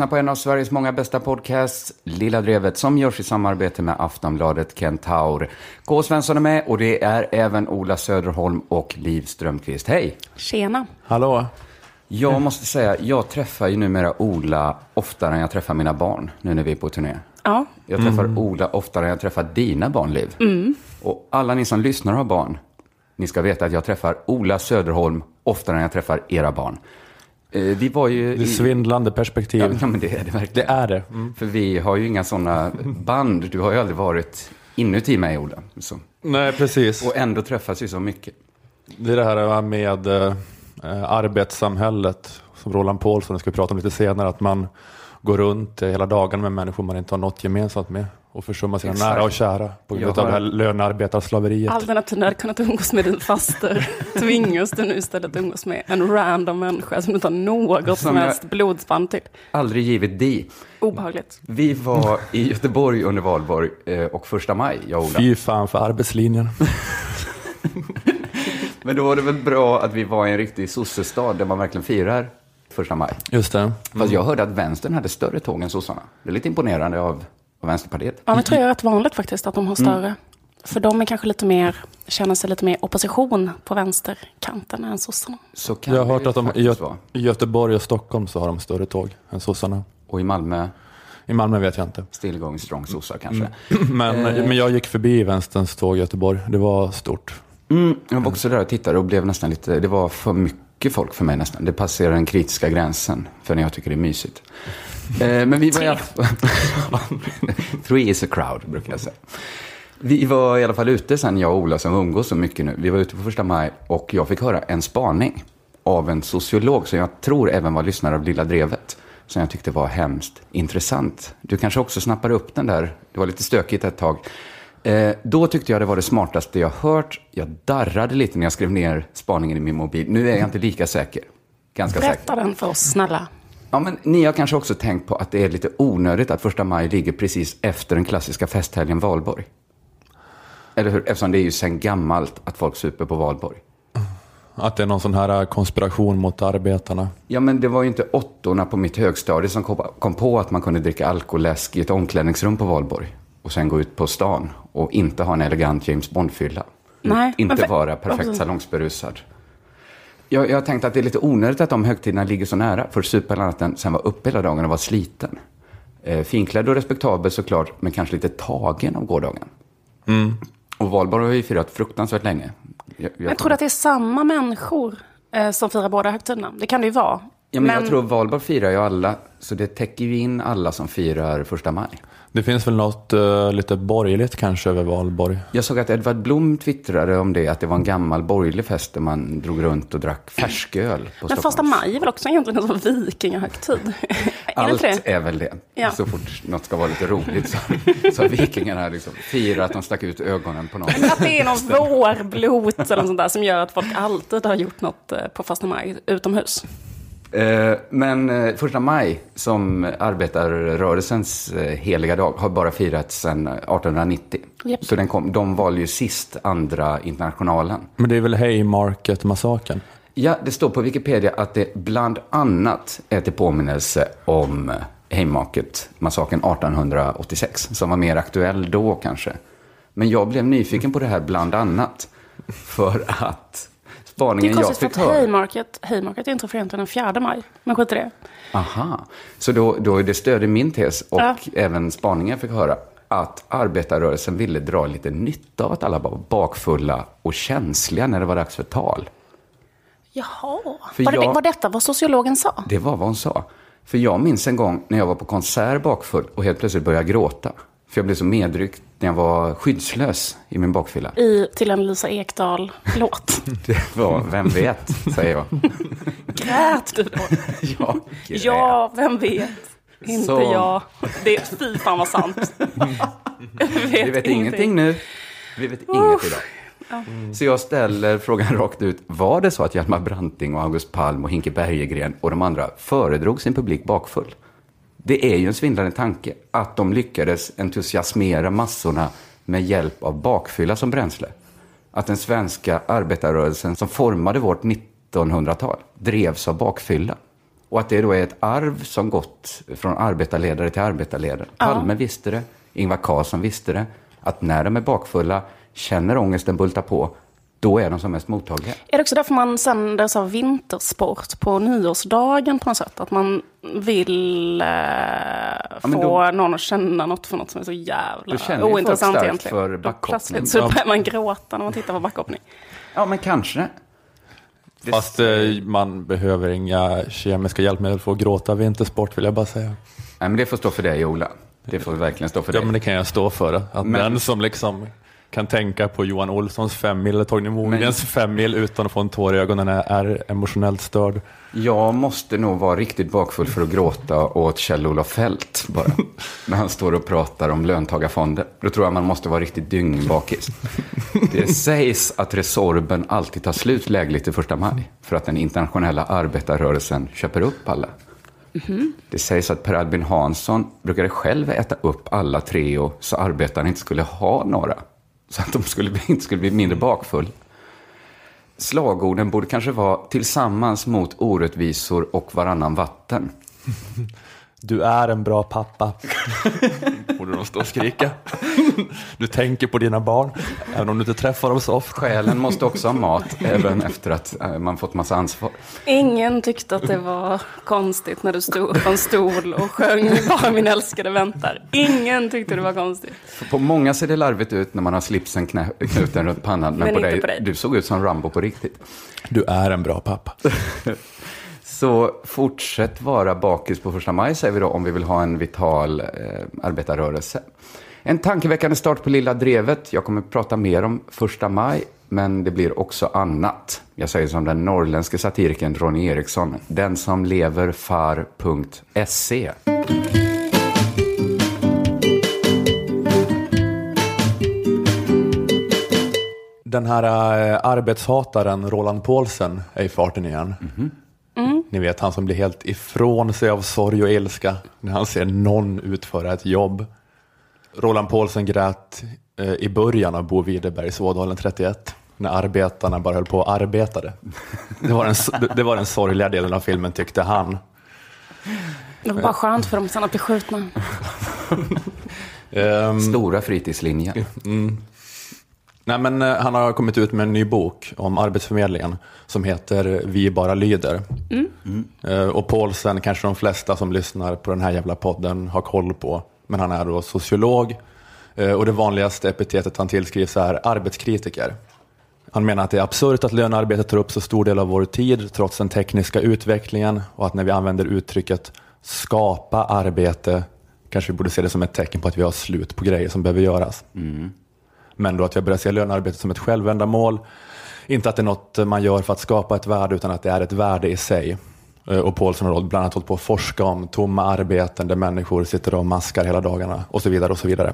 Lyssnar på en av Sveriges många bästa podcasts, Lilla Drevet, som görs i samarbete med Aftonbladet Kentaur. K. Svensson är med och det är även Ola Söderholm och Liv Strömqvist. Hej! Tjena. Hallå. Jag måste säga, jag träffar ju numera Ola oftare än jag träffar mina barn, nu när vi är på turné. Ja, Jag träffar Ola oftare än jag träffar dina barn, Liv. Och alla ni som lyssnar och har barn, ni ska veta att jag träffar Ola Söderholm oftare än jag träffar era barn. Eh, Vi var ju... Det är i- svindlande perspektiv. ja, men det är det Det verkligen. är det. Mm. För vi har ju inga sådana band. Du har ju aldrig varit inuti mig, Ola. Så. Nej, precis. Och ändå träffas vi så mycket. Det är det här med eh, arbetssamhället, som Roland Paulsson ska prata om lite senare, att man går runt hela dagen med människor man inte har något gemensamt med och försummar sina Exakt. nära och kära på grund av det här lönearbetarslaveriet. alternativt när du kunnat umgås med din faster tvingas du nu istället umgås med en random människa som du inte har något som Som jag- helst blodsband till. Aldrig givet di. Obehagligt. Vi var i Göteborg under valborg eh, och första maj, jag och Ola. Fy fan för arbetslinjen. Men då var det väl bra att vi var i en riktig sossestad där man verkligen firar första maj. Just det. Fast jag hörde att vänstern hade större tåg än sossarna. Det är lite imponerande av, av Vänsterpartiet. Ja, men tror jag är rätt vanligt faktiskt att de har större. För de är kanske lite mer, känner sig lite mer opposition på vänsterkanten än sossarna. Så kan Jag har det hört att de i Gö- vara. i Göteborg och Stockholm så har de större tåg än sossarna. Och i Malmö, I Malmö vet jag inte. still going strong sossar kanske. Men, men jag gick förbi vänsterns tåg i Göteborg. Det var stort. Mm, jag var också där och tittade och blev nästan lite, det var för mycket folk för mig nästan. Det passerar den kritiska gränsen för när jag tycker det är mysigt. Eh, men vi var i alla fall... Three is a crowd, brukar jag säga. Vi var i alla fall ute sen, jag och Ola som umgås så mycket nu. Vi var ute på första maj och jag fick höra en spaning av en sociolog som jag tror även var lyssnare av Lilla Drevet. Som jag tyckte var hemskt intressant. Du kanske också snappade upp den där. Det var lite stökigt ett tag. Eh, då tyckte jag det var det smartaste jag hört. Jag darrade lite när jag skrev ner spaningen i min mobil. Nu är jag inte lika säker. Ganska säker. Berätta den för oss, snälla. Ja, men ni har kanske också tänkt på att det är lite onödigt att första maj ligger precis efter den klassiska festhelgen valborg. Eller hur? Eftersom det är ju sen gammalt att folk super på valborg. Att det är någon sån här konspiration mot arbetarna. Ja, men det var ju inte åttorna på mitt högstadie som kom kom på att man kunde dricka alkoläsk i ett omklädningsrum på valborg. Och sen gå ut på stan och inte ha en elegant James Bond-fylla. Nej, Inte men för- vara perfekt salongsberusad. Jag, jag har tänkt att det är lite onödigt att de högtiderna ligger så nära. För supa hela natten, sen vara uppe hela dagen och vara sliten. Eh, finklädd och respektabel såklart, men kanske lite tagen av gårdagen. Och valborg har ju firat fruktansvärt länge. Jag, Jag tror att det är samma människor eh, som firar båda högtiderna. Det kan det ju vara. Ja, men jag tror valborg firar ju alla, så det täcker ju in alla som firar första maj. Det finns väl något eh, lite borgerligt kanske över valborg. Jag såg att Edvard Blom twittrade om det, att det var en gammal borgerlig fest där man drog runt och drack färsköl på Men första maj är väl också egentligen en sån vikingahögtid? Allt är väl det. Ja. Så fort något ska vara lite roligt så, så har vikingarna liksom firat att de stack ut ögonen på någon. Att det är någon vårblot eller något sånt där som gör att folk alltid har gjort något eh, på första maj utomhus. Eh, Men eh, första maj, som arbetarrörelsens eh, heliga dag, har bara firats sedan 1890. Japp. Så den kom, de valde ju sist andra internationalen. Men det är väl Haymarket-massakern? Ja, det står på Wikipedia att det bland annat är till påminnelse om Haymarket-massakern 1886, som var mer aktuell då kanske. Men jag blev nyfiken på det här bland annat, för att Det är spaningen jag konstigt fick för att höra... Haymarket, inträffar egentligen den 4 maj. Men skit i det. Aha, så då, då är det stöd i min tes och Ja. även spaningen fick höra att arbetarrörelsen ville dra lite nytta av att alla var bakfulla och känsliga när det var dags för tal. Jaha, För var, det, jag- var detta vad sociologen sa? Det var vad hon sa. För jag minns en gång när jag var på konsert bakfull och helt plötsligt började gråta. För jag blev så medryckt när jag var skyddslös i min bakfylla. I, till en Lisa Ekdahl-låt. Det var, vem vet, säger jag. Grät du då? Jag grät. Ja, vem vet? Inte Så- jag. Det är fy fan vad sant. vet Vi vet ingenting nu. Vi vet inget idag. Så jag ställer frågan rakt ut. Var det så att Hjalmar Branting och August Palm och Hinke Bergegren och de andra föredrog sin publik bakfull? Det är ju en svindlande tanke att de lyckades entusiasmera massorna med hjälp av bakfylla som bränsle. Att den svenska arbetarrörelsen som formade vårt 1900-tal drevs av bakfylla. Och att det då är ett arv som gått från arbetarledare till arbetarledare. Palme visste det, Ingvar Carlsson visste det. Att när de är bakfulla, känner ångesten bulta på, då är de som mest mottagliga. Är det också därför man sänder så här vintersport på nyårsdagen på något sätt? Att man vill eh, men få då- någon att känna något för något som är så jävla ointressant egentligen. för Då backhoppning. Plötsligt så börjar man gråta när man tittar på backhoppning. Ja, men kanske. Det- Fast eh, man behöver inga kemiska hjälpmedel för att gråta vintersport vill jag bara säga. Nej, men det får stå för dig, Ola. Det får verkligen stå för Ja dig. men det kan jag stå för. Att Men- den som liksom kan tänka på Johan Olssons femmil eller Torgny Mogens femmil utan att få en tår i ögonen är, är emotionellt störd. Jag måste nog vara riktigt bakfull för att gråta åt Kjell-Olof Fält bara. när han står och pratar om löntagarfonder. Då tror jag man måste vara riktigt dyngbakis. Det sägs att Resorben alltid tar slut lägligt till första maj. För att den internationella arbetarrörelsen köper upp alla. Det sägs att Per Albin Hansson brukade själv äta upp alla Treo så arbetarna inte skulle ha några. Så att de skulle bli, inte skulle bli mindre bakfull. Slagorden borde kanske vara tillsammans mot orättvisor och varannan vatten. Du är en bra pappa. Borde de stå och skrika. Du tänker på dina barn, även om du inte träffar dem så ofta. Själen måste också ha mat, även efter att eh, man fått massa ansvar. Ingen tyckte att det var konstigt när du stod upp på en stol och sjöng Bara min älskade väntar. Ingen tyckte det var konstigt. På många ser det larvigt ut när man har slipsen knä, knuten runt pannan, men, Men på, inte dig, på dig. du såg ut som Rambo på riktigt. Du är en bra pappa. Så fortsätt vara bakis på första maj, säger vi då, om vi vill ha en vital eh, arbetarrörelse. En tankeväckande start på Lilla Drevet. Jag kommer prata mer om första maj, men det blir också annat. Jag säger som den norrländske satirikern Ronny Eriksson, den som lever far.se. Den här äh, arbetshataren Roland Paulsen är i farten igen. Ni vet han som blir helt ifrån sig av sorg och ilska när han ser någon utföra ett jobb. Roland Paulsen grät eh, i början av Bo Widerbergs Ådalen 31 när arbetarna bara höll på och arbetade. Det var, den, det- var den sorgliga delen av filmen tyckte han. Det var bara skönt för dem sen att bli skjutna. Ehm, Stora fritidslinjen. Nej, men, eh, han har kommit ut med en ny bok om Arbetsförmedlingen som heter Vi bara lyder. Eh, och Paulsen kanske de flesta som lyssnar på den här jävla podden har koll på. Men han är då sociolog eh, och det vanligaste epitetet han tillskrivs är arbetskritiker. Han menar att det är absurt att lönearbetet tar upp så stor del av vår tid trots den tekniska utvecklingen och att när vi använder uttrycket skapa arbete kanske vi borde se det som ett tecken på att vi har slut på grejer som behöver göras. Men då att jag börjar se lönearbetet som ett självändamål. Inte att det är något man gör för att skapa ett värde utan att det är ett värde i sig. Eh, Och Paulsson har bland annat hållit på att forska om tomma arbeten där människor sitter och maskar hela dagarna och så vidare. och så vidare.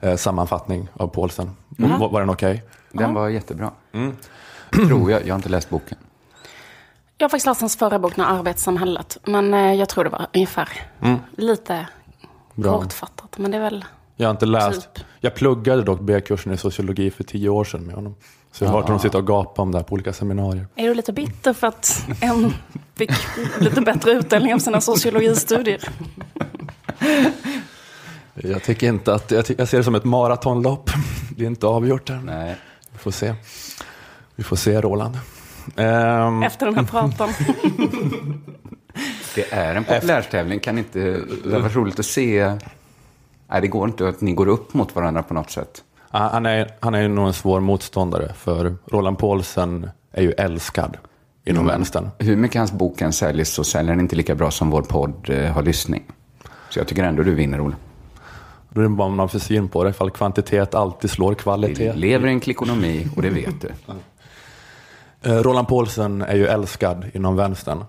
Eh, Sammanfattning av Paulsen. Var, var den okej? Den var jättebra. Tror jag. Jag har inte läst boken. Jag har faktiskt läst hans förra bok, arbetssamhället. Men eh, jag tror det var ungefär lite Bra. kortfattat. Men det är väl... Jag har inte läst. Typ. Jag pluggade dock B-kursen i sociologi för tio år sedan med honom. Så jag har hört honom sitta och gapa om det här på olika seminarier. Är du lite bitter för att en fick lite bättre utdelning av sina sociologistudier? Jag tycker inte att, jag, jag ser det som ett maratonlopp. Det är inte avgjort än. Nej. Vi får se. Vi får se Roland. Ehm, Efter den här pratan. Det är en populärstävling. Kan inte... Det var roligt att se... Nej, det går inte att ni går upp mot varandra på något sätt. han, är, han är ju nog en svår motståndare för Roland Paulsen är ju älskad inom vänstern. Hur mycket hans bok än säljs så säljer den inte lika bra som vår podd eh, har lyssning. Så jag tycker ändå du vinner, Ola. Då är det bara man för syn på det, ifall kvantitet alltid slår Vi kvalitet. lever i en klickonomi och det vet du. Eh, Roland Paulsen är ju älskad inom vänstern.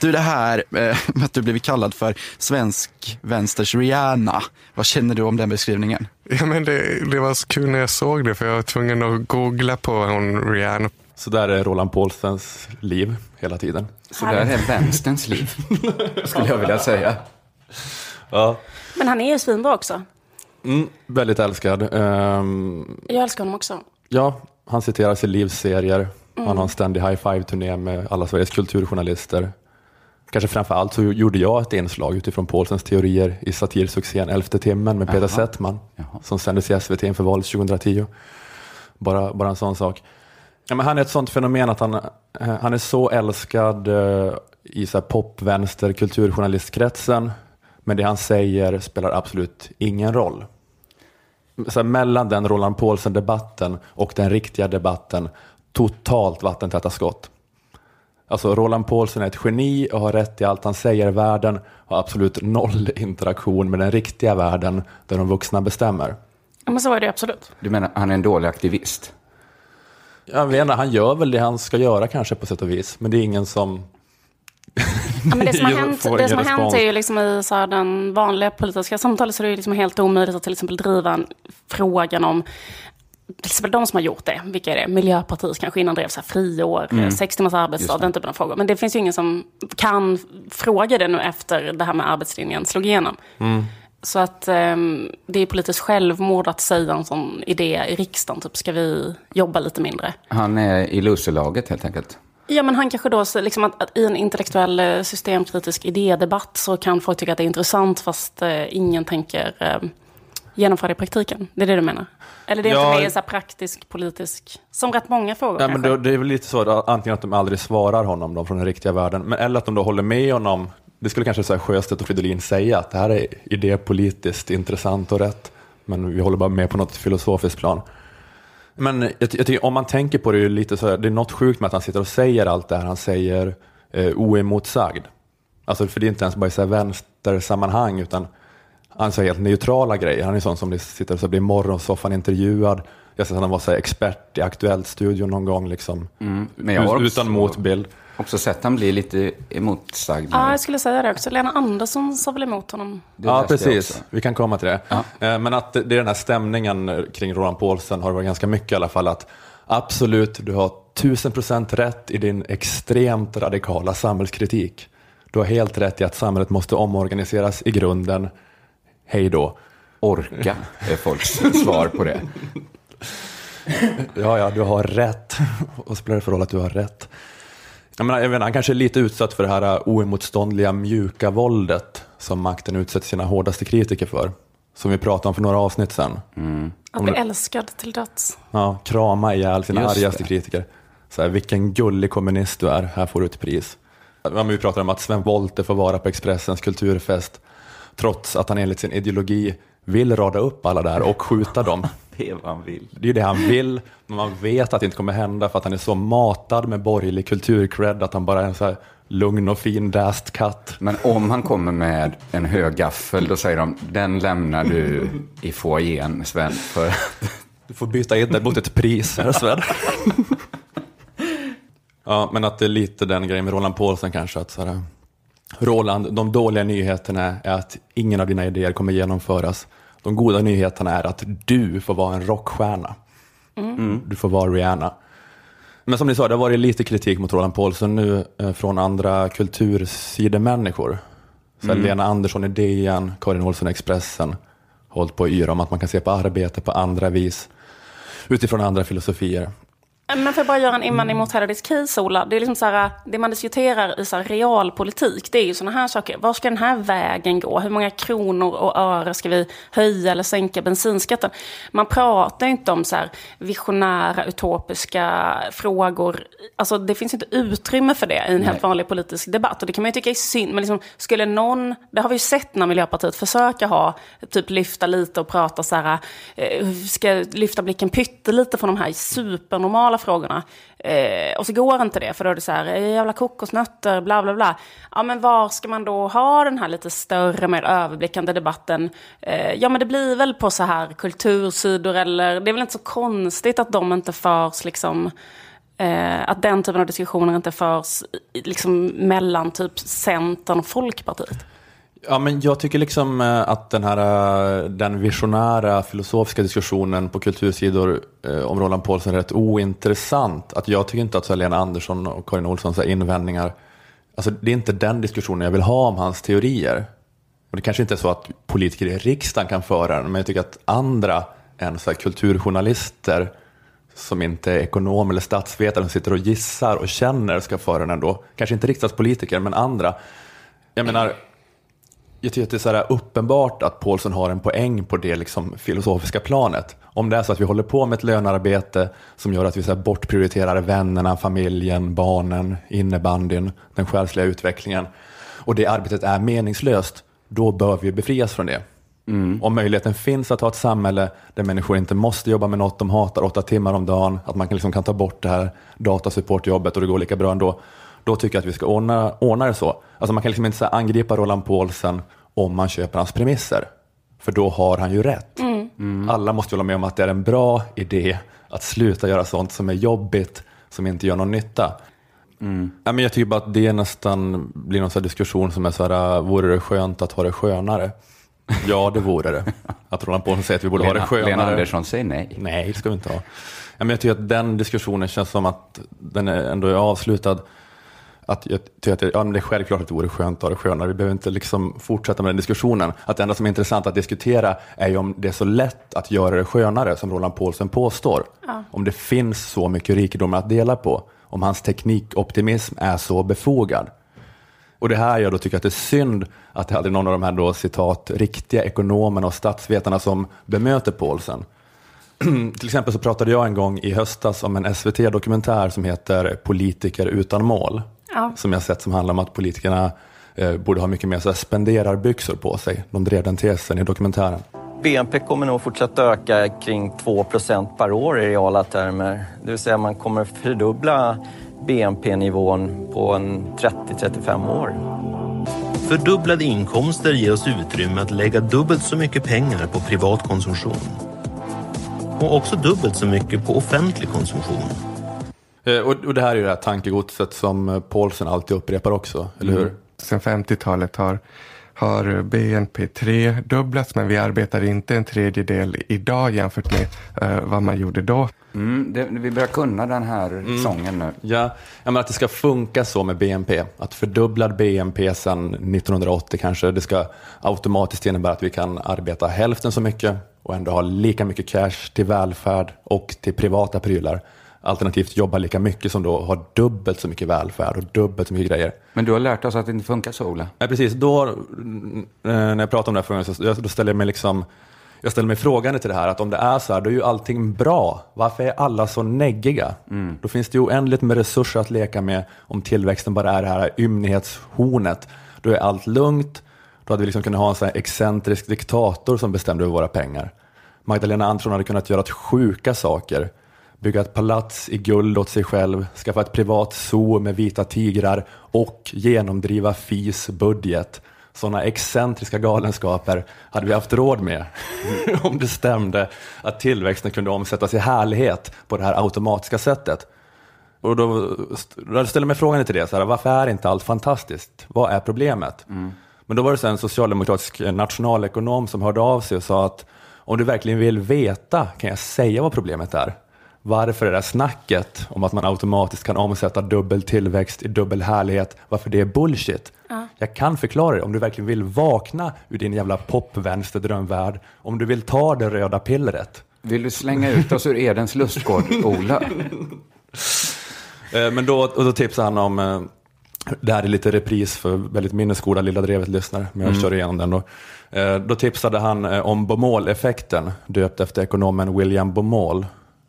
Du, det här eh, med att du blivit kallad för svensk vänsters Rihanna. Vad känner du om den beskrivningen? Ja, men det, det var så kul när jag såg det för jag var tvungen att googla på hon Rihanna. Så där är Roland Paulsens liv hela tiden. Så där är vänsterns liv, skulle jag vilja säga. Ja. Men han är ju svinbra också. Mm, väldigt älskad. Ehm, Jag älskar honom också. ja, han citeras i livsserier. Han har en ständig high five-turné med alla Sveriges kulturjournalister. kanske framför allt så gjorde jag ett inslag utifrån Paulsens teorier i satirsuccén Elfte timmen med Peter Jaha. Settman Jaha. som sändes i SVT inför valet 2010. Bara, bara en sån sak. Ja, men han är ett sånt fenomen att han, eh, han är så älskad eh, i så här pop, vänster, kulturjournalistkretsen. Men det han säger spelar absolut ingen roll. Så här, mellan den Roland Paulsen-debatten och den riktiga debatten, totalt vattentäta skott. Alltså Roland Paulsen är ett geni och har rätt i allt han säger i världen har absolut noll interaktion med den riktiga världen där de vuxna bestämmer. Ja, men så är det absolut. Du menar han är en dålig aktivist? Jag inte, han gör väl det han ska göra kanske på sätt och vis, men det är ingen som... Ja, men det som har hänt, det som har hänt är ju liksom i så här, den vanliga politiska samtalet så är det ju liksom helt omöjligt att till exempel driva en frågan om till exempel de som har gjort det, vilka är det? Miljöpartiet kanske innan drev så här friår, Mm. sex timmars arbetsdag, den typen av frågor. Men det finns ju ingen som kan fråga det nu efter det här med arbetslinjen slog igenom. Mm. Så att ehm, det är politiskt självmord att säga en sån idé i riksdagen, typ ska vi jobba lite mindre? Han är i loserlaget helt enkelt. Ja, men han kanske då, liksom att, att i en intellektuell eh, systemkritisk idédebatt så kan folk tycka att det är intressant fast eh, ingen tänker eh, genomföra i praktiken. Det är det du menar? Eller det är Ja. inte mer så praktisk, politisk, som rätt många frågor Nej, men kanske. det, det är väl lite så, att antingen att de aldrig svarar honom de från den riktiga världen, men, eller att de då håller med honom. Det skulle kanske så här Sjöstedt och Fridolin säga, att det här är idépolitiskt intressant och rätt, men vi håller bara med på något filosofiskt plan. Men jag, jag tycker, om man tänker på det, är lite så här, det är något sjukt med att han sitter och säger allt det här han säger eh, oemotsagd. Alltså, för det är inte ens bara i så här vänstersammanhang, utan han säger helt neutrala grejer. Han är sån som sitter och så blir i morgonsoffan intervjuad. Jag sett att han var så expert i Aktuellt-studion någon gång, liksom. Mm, men jag har Ut- också- utan motbild. Också sett han bli lite emotsagd. Ja, jag skulle säga det också. Lena Andersson sa väl emot honom. Det Ja, precis. Vi kan komma till det. Eh, Men att det är den här stämningen kring Roland Paulsen har varit ganska mycket i alla fall. Att absolut, du har tusen procent rätt i din extremt radikala samhällskritik. Du har helt rätt i att samhället måste omorganiseras i grunden. Hej då. Orka är folks svar på det. Ja, ja, du har rätt. Och spelar det för roll att du har rätt? Jag menar, jag inte, han kanske är lite utsatt för det här oemotståndliga mjuka våldet som makten utsätter sina hårdaste kritiker för. Som vi pratade om för några avsnitt sedan. Att bli älskad till döds. Ja, krama ihjäl sina Just argaste det. kritiker. Så här, vilken gullig kommunist du är, här får du ett pris. Ja, men vi pratar om att Sven Wollter får vara på Expressens kulturfest trots att han enligt sin ideologi vill rada upp alla där och skjuta dem. Det är vad han vill. Det är det han vill, men man vet att det inte kommer hända för att han är så matad med borgerlig kulturcred att han bara är en så här lugn och fin dast katt. Men om han kommer med en hög gaffel, då säger de, den lämnar du i foajén, Sven. För Du får byta in det mot ett pris här Sven. ja, men att det är lite den grejen med Roland Paulsen kanske. Att så här, Roland, de dåliga nyheterna är att ingen av dina idéer kommer genomföras. De goda nyheterna är att du får vara en rockstjärna. Du får vara Rihanna. Men som ni sa, det har varit lite kritik mot Roland Paulsen nu eh, från andra kultursidemänniskor. Så här, Lena Andersson i DN, Karin Olsson i Expressen hållit på att yra om att man kan se på arbete på andra vis utifrån andra filosofier. Men får jag bara göra en invändning mot hela ditt case, Ola? Det är liksom så här, det man diskuterar i så här realpolitik, det är ju sådana här saker. Var ska den här vägen gå? Hur många kronor och öre ska vi höja eller sänka bensinskatten? Man pratar inte om så här visionära, utopiska frågor. Alltså det finns inte utrymme för det i en helt vanlig politisk debatt. Och det kan man ju tycka är synd. Men liksom, skulle någon, det har vi ju sett när Miljöpartiet försöker ha, typ lyfta lite och prata så här, eh, ska lyfta blicken pyttelite från de här supernormala frågorna. Eh, och så går inte det, för då är det så här, eh, jävla kokosnötter, bla bla bla. Ja, men var ska man då ha den här lite större, mer överblickande debatten? Eh, ja, men det blir väl på så här kultursidor, eller det är väl inte så konstigt att de inte förs liksom Eh, att den typen av diskussioner inte förs liksom, mellan typ Centern och Folkpartiet. Ja, men jag tycker liksom eh, att den här eh, den visionära filosofiska diskussionen på kultursidor eh, om Roland Paulsen är rätt ointressant. Att jag tycker inte att Lena Andersson och Karin Olssons invändningar, alltså det är inte den diskussionen jag vill ha om hans teorier. Och det kanske inte är så att politiker i riksdagen kan föra den, men jag tycker att andra än så här kulturjournalister som inte är ekonom eller statsvetare som sitter och gissar och känner ska föra den ändå. Kanske inte riksdagspolitiker, men andra. jag menar, jag tycker att det är så här uppenbart att Paulsen har en poäng på det liksom filosofiska planet. Om det är så att vi håller på med ett lönearbete som gör att vi så bortprioriterar vännerna, familjen, barnen, innebandyn, den själsliga utvecklingen och det arbetet är meningslöst, då bör vi befrias från det. Om möjligheten finns att ha ett samhälle där människor inte måste jobba med något de hatar åtta timmar om dagen, att man kan, liksom kan ta bort det här datasupportjobbet och det går lika bra ändå, då tycker jag att vi ska ordna, ordna det så. Alltså man kan liksom inte så angripa Roland Paulsen om man köper hans premisser, för då har han ju rätt. Alla måste hålla med om att det är en bra idé att sluta göra sånt som är jobbigt, som inte gör någon nytta. Ja, men jag tycker bara att det nästan blir någon diskussion som är så här, vore det skönt att ha det skönare? Ja, det vore det. Att Roland Paulsen säger att vi borde ha det Lena, skönare. Lena Andersson säger nej. Nej, det ska vi inte ha. Ja, men jag tycker att den diskussionen känns som att den är ändå är avslutad. Att jag tycker att det, ja, men det är självklart att det vore skönt att ha det skönare. Vi behöver inte liksom fortsätta med den diskussionen. Att det enda som är intressant att diskutera är ju om det är så lätt att göra det skönare som Roland Paulsen påstår. Om det finns så mycket rikedomar att dela på. Om hans teknikoptimism är så befogad. Och det här jag då tycker att det är synd att det aldrig är någon av de här då citat riktiga ekonomerna och statsvetarna som bemöter Paulsen. Till exempel så pratade jag en gång i höstas om en SVT-dokumentär som heter Politiker utan mål. Ja. Som jag sett som handlar om att politikerna eh, borde ha mycket mer så här spenderarbyxor på sig. De drev den tesen i dokumentären. BNP kommer nog fortsätta öka kring 2% per år i reala termer. Det vill säga man kommer fördubbla BNP-nivån på en 30-35 år. Fördubblade inkomster ger oss utrymme att lägga dubbelt så mycket pengar på privat konsumtion. Och också dubbelt så mycket på offentlig konsumtion. Eh, och, och det här är ju det här tankegodset som eh, Paulsen alltid upprepar också, eller hur? Sen 50-talet har, har BNP tredubblats men vi arbetar inte en tredjedel idag jämfört med eh, vad man gjorde då. Mm, det, vi börjar kunna den här sången nu. Ja, jag menar att det ska funka så med BNP. Att fördubblad BNP sedan 1980 kanske, det ska automatiskt innebära att vi kan arbeta hälften så mycket och ändå ha lika mycket cash till välfärd och till privata prylar. Alternativt jobba lika mycket som då har dubbelt så mycket välfärd och dubbelt så mycket grejer. Men du har lärt oss att det inte funkar så, Ola. Nej, precis. Då, mm, när jag pratar om det här frågan, så då ställer jag mig liksom jag ställer mig frågande till det här, att om det är så här, då är ju allting bra. Varför är alla så neggiga? Då finns det ju oändligt med resurser att leka med om tillväxten bara är det här ymnighetshornet. Då är allt lugnt, då hade vi liksom kunnat ha en sån här excentrisk diktator som bestämde över våra pengar. Magdalena Andersson hade kunnat göra sjuka saker. Bygga ett palats i guld åt sig själv, skaffa ett privat zoo med vita tigrar och genomdriva FIs budget. Sådana excentriska galenskaper hade vi haft råd med om det stämde att tillväxten kunde omsättas i härlighet på det här automatiska sättet. Och då, då ställer mig frågan till det, så här, varför är inte allt fantastiskt? Vad är problemet? Men då var det så en socialdemokratisk nationalekonom som hörde av sig och sa att om du verkligen vill veta kan jag säga vad problemet är. Varför det där snacket om att man automatiskt kan omsätta dubbel tillväxt i dubbel härlighet, varför det är bullshit. Jag kan förklara det om du verkligen vill vakna ur din jävla popvänsterdrömvärld, om du vill ta det röda pillret. Vill du slänga ut oss ur Edens lustgård, Ola? Eh, Men då, och då tipsade han om, eh, det här är lite repris för väldigt minnesgoda Lilla Drevet-lyssnare, men jag kör igenom den då. Eh, Då tipsade han om Baumol-effekten, döpt efter ekonomen William Baumol.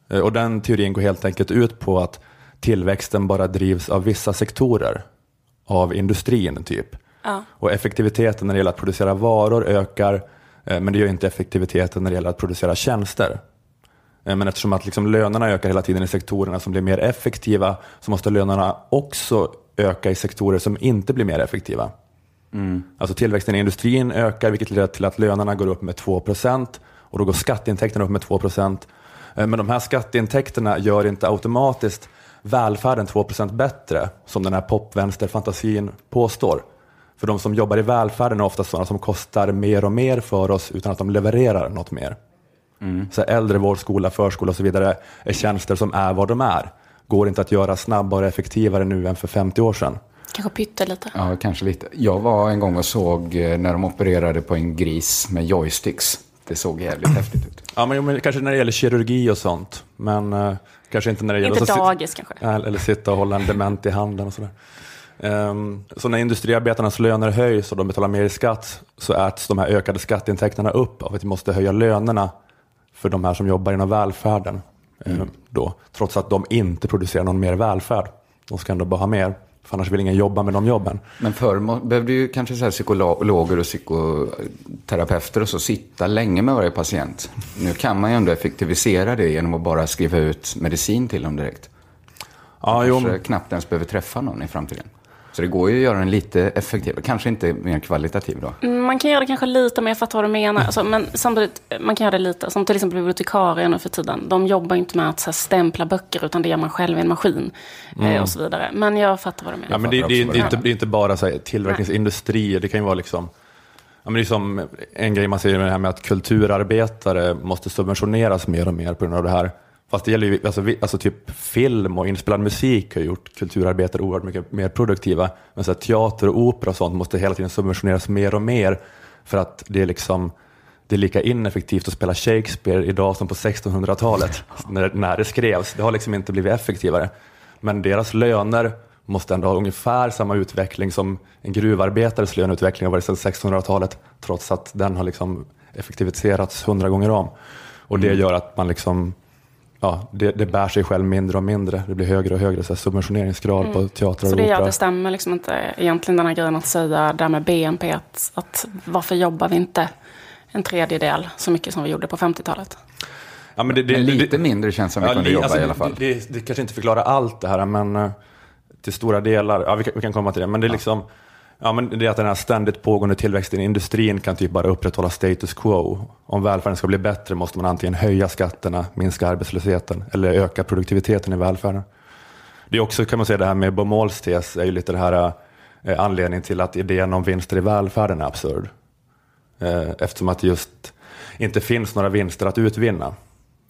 Eh, Och den teorin går helt enkelt ut på att tillväxten bara drivs av vissa sektorer, av industrin typ. Och effektiviteten när det gäller att producera varor ökar, eh, men det gör inte effektiviteten när det gäller att producera tjänster. Eh, Men eftersom att liksom lönerna ökar hela tiden i sektorerna som blir mer effektiva så måste lönerna också öka i sektorer som inte blir mer effektiva. Alltså tillväxten i industrin ökar vilket leder till att lönerna går upp med 2% och då går skatteintäkterna upp med 2 Eh, Men de här skatteintäkterna gör inte automatiskt välfärden 2% bättre som den här popvänsterfantasin påstår. För de som jobbar i välfärden är ofta sådana som kostar mer och mer för oss utan att de levererar något mer. Så äldrevård, skola, förskola och så vidare är tjänster som är vad de är. Går inte att göra snabbare och effektivare nu än för 50 år sedan. Kanske pyttelite. Ja, kanske lite. Jag var en gång och såg eh, när de opererade på en gris med joysticks. Det såg jävligt häftigt ut. Ja, men, men kanske när det gäller kirurgi och sånt. Men eh, kanske inte när det gäller Inte att sit- dagis kanske. Eller sitta och hålla en dement i handen och sådär. Ehm, Så när industriarbetarnas löner höjs och de betalar mer i skatt så äts de här ökade skatteintäkterna upp av att vi måste höja lönerna för de här som jobbar inom välfärden. ehm, Då, trots att de inte producerar någon mer välfärd. De ska ändå bara ha mer, för annars vill ingen jobba med de jobben. Men förr behövde ju kanske så psykologer och psykoterapeuter och så sitta länge med varje patient. Nu kan man ju ändå effektivisera det genom att bara skriva ut medicin till dem direkt. Ja, jo, Kanske knappt ens behöver träffa någon i framtiden. Så det går ju att göra den lite effektivare. Kanske inte mer kvalitativ då. Mm, Man kan göra det kanske lite mer, jag fattar vad du menar. Alltså, men samtidigt, man kan göra det lite. Som till exempel bibliotekarier nu för tiden. De jobbar inte med att så här, stämpla böcker, utan det gör man själv i en maskin. Eh, och så vidare. Men jag fattar vad du menar. Ja, men det, det, det, är inte, det är inte bara så här, tillverkningsindustrier, det kan ju vara liksom Ja, men det är som en grej man säger med det här med att kulturarbetare måste subventioneras mer och mer på grund av det här. Fast det gäller ju, alltså, vi- alltså typ film och inspelad musik har gjort kulturarbetare oerhört mycket mer produktiva. Men så här, teater och opera och sånt måste hela tiden subventioneras mer och mer för att det är liksom det är lika ineffektivt att spela Shakespeare idag som på 1600-talet när, när det skrevs. Det har liksom inte blivit effektivare. Men deras löner måste ändå ha ungefär samma utveckling som en gruvarbetares löneutveckling har varit sedan 1600-talet, trots att den har liksom effektiviserats hundra gånger om. Och det gör att man liksom, ja, det, det bär sig själv mindre och mindre. Det blir högre och högre så här, subventioneringsgrad på teatrar Så och det gör att det stämmer liksom inte egentligen den här grejen att säga där med BNP, att, att varför jobbar vi inte en tredjedel så mycket som vi gjorde på 50-talet? Ja, men det, det, Men det- lite mindre känns som vi kunde li- jobba alltså, i alla fall. Det, det, det kanske inte förklarar allt det här, men eh, till stora delar, ja, vi, kan, vi kan komma till det, men det är liksom Ja, men det är att den här ständigt pågående tillväxten i industrin kan typ bara upprätthålla status quo. Om välfärden ska bli bättre måste man antingen höja skatterna, minska arbetslösheten eller öka produktiviteten i välfärden. Det är också, kan man säga, det här med Bomols tes är ju lite det här eh, anledningen till att idén om vinster i välfärden är absurd. Eh, eftersom att det just inte finns några vinster att utvinna.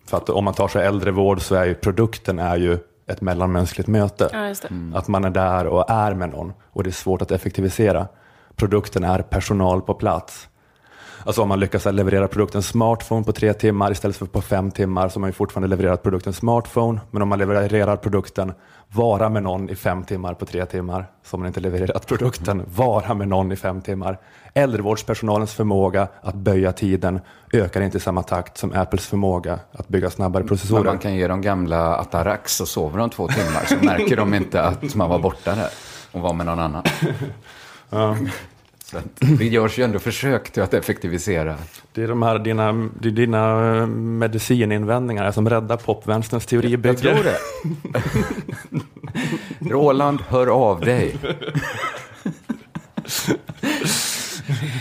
För att om man tar sig äldrevård så är ju produkten är ju ett mellanmänskligt möte. Ja, just det. Att man är där och är med någon och det är svårt att effektivisera. Produkten är personal på plats. Alltså om man lyckas leverera produkten smartphone på tre timmar istället för på fem timmar så har man ju fortfarande levererat produkten smartphone. Men om man levererar produkten vara med någon i fem timmar på tre timmar så har man inte levererat produkten vara med någon i fem timmar. Äldrevårdspersonalens förmåga att böja tiden ökar inte i samma takt som Apples förmåga att bygga snabbare Men processorer. man kan ge dem gamla Atarax och sover de två timmar så märker de inte att man var borta där och var med någon annan. Så att det görs ju ändå försök till att effektivisera. Det är de här dina, det är dina eh, medicininvändningar som räddar popvänsterns teoribygge. Jag tror det. Roland, hör av dig.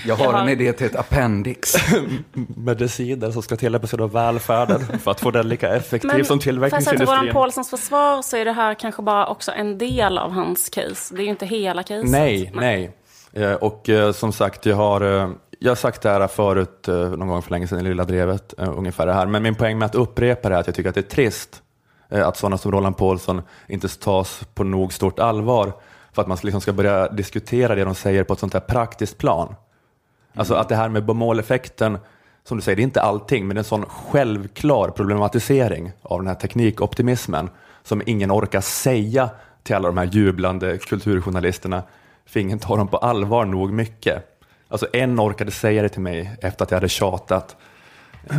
Jag har en idé till ett appendix. Mediciner som ska tillämpas inom välfärden för att få den lika effektiv som får jag säga till tillverkningsindustrin. Paulsens försvar så är det här kanske bara också en del av hans case. Det är ju inte hela caset. Nej, nej. Eh, Och eh, som sagt, jag har, eh, jag har sagt det här förut någon gång för länge sedan i Lilla Drevet, ungefär det här. Men min poäng med att upprepa det är att jag tycker att det är trist att sådana som Roland Paulsson inte tas på nog stort allvar för att man liksom ska börja diskutera det de säger på ett sånt här praktiskt plan. Alltså att det här med Baumol-effekten, som du säger, det är inte allting, men det är en sån självklar problematisering av den här teknikoptimismen som ingen orkar säga till alla de här jublande kulturjournalisterna, för ingen tar dem på allvar nog mycket. Alltså en orkade säga det till mig efter att jag hade tjatat.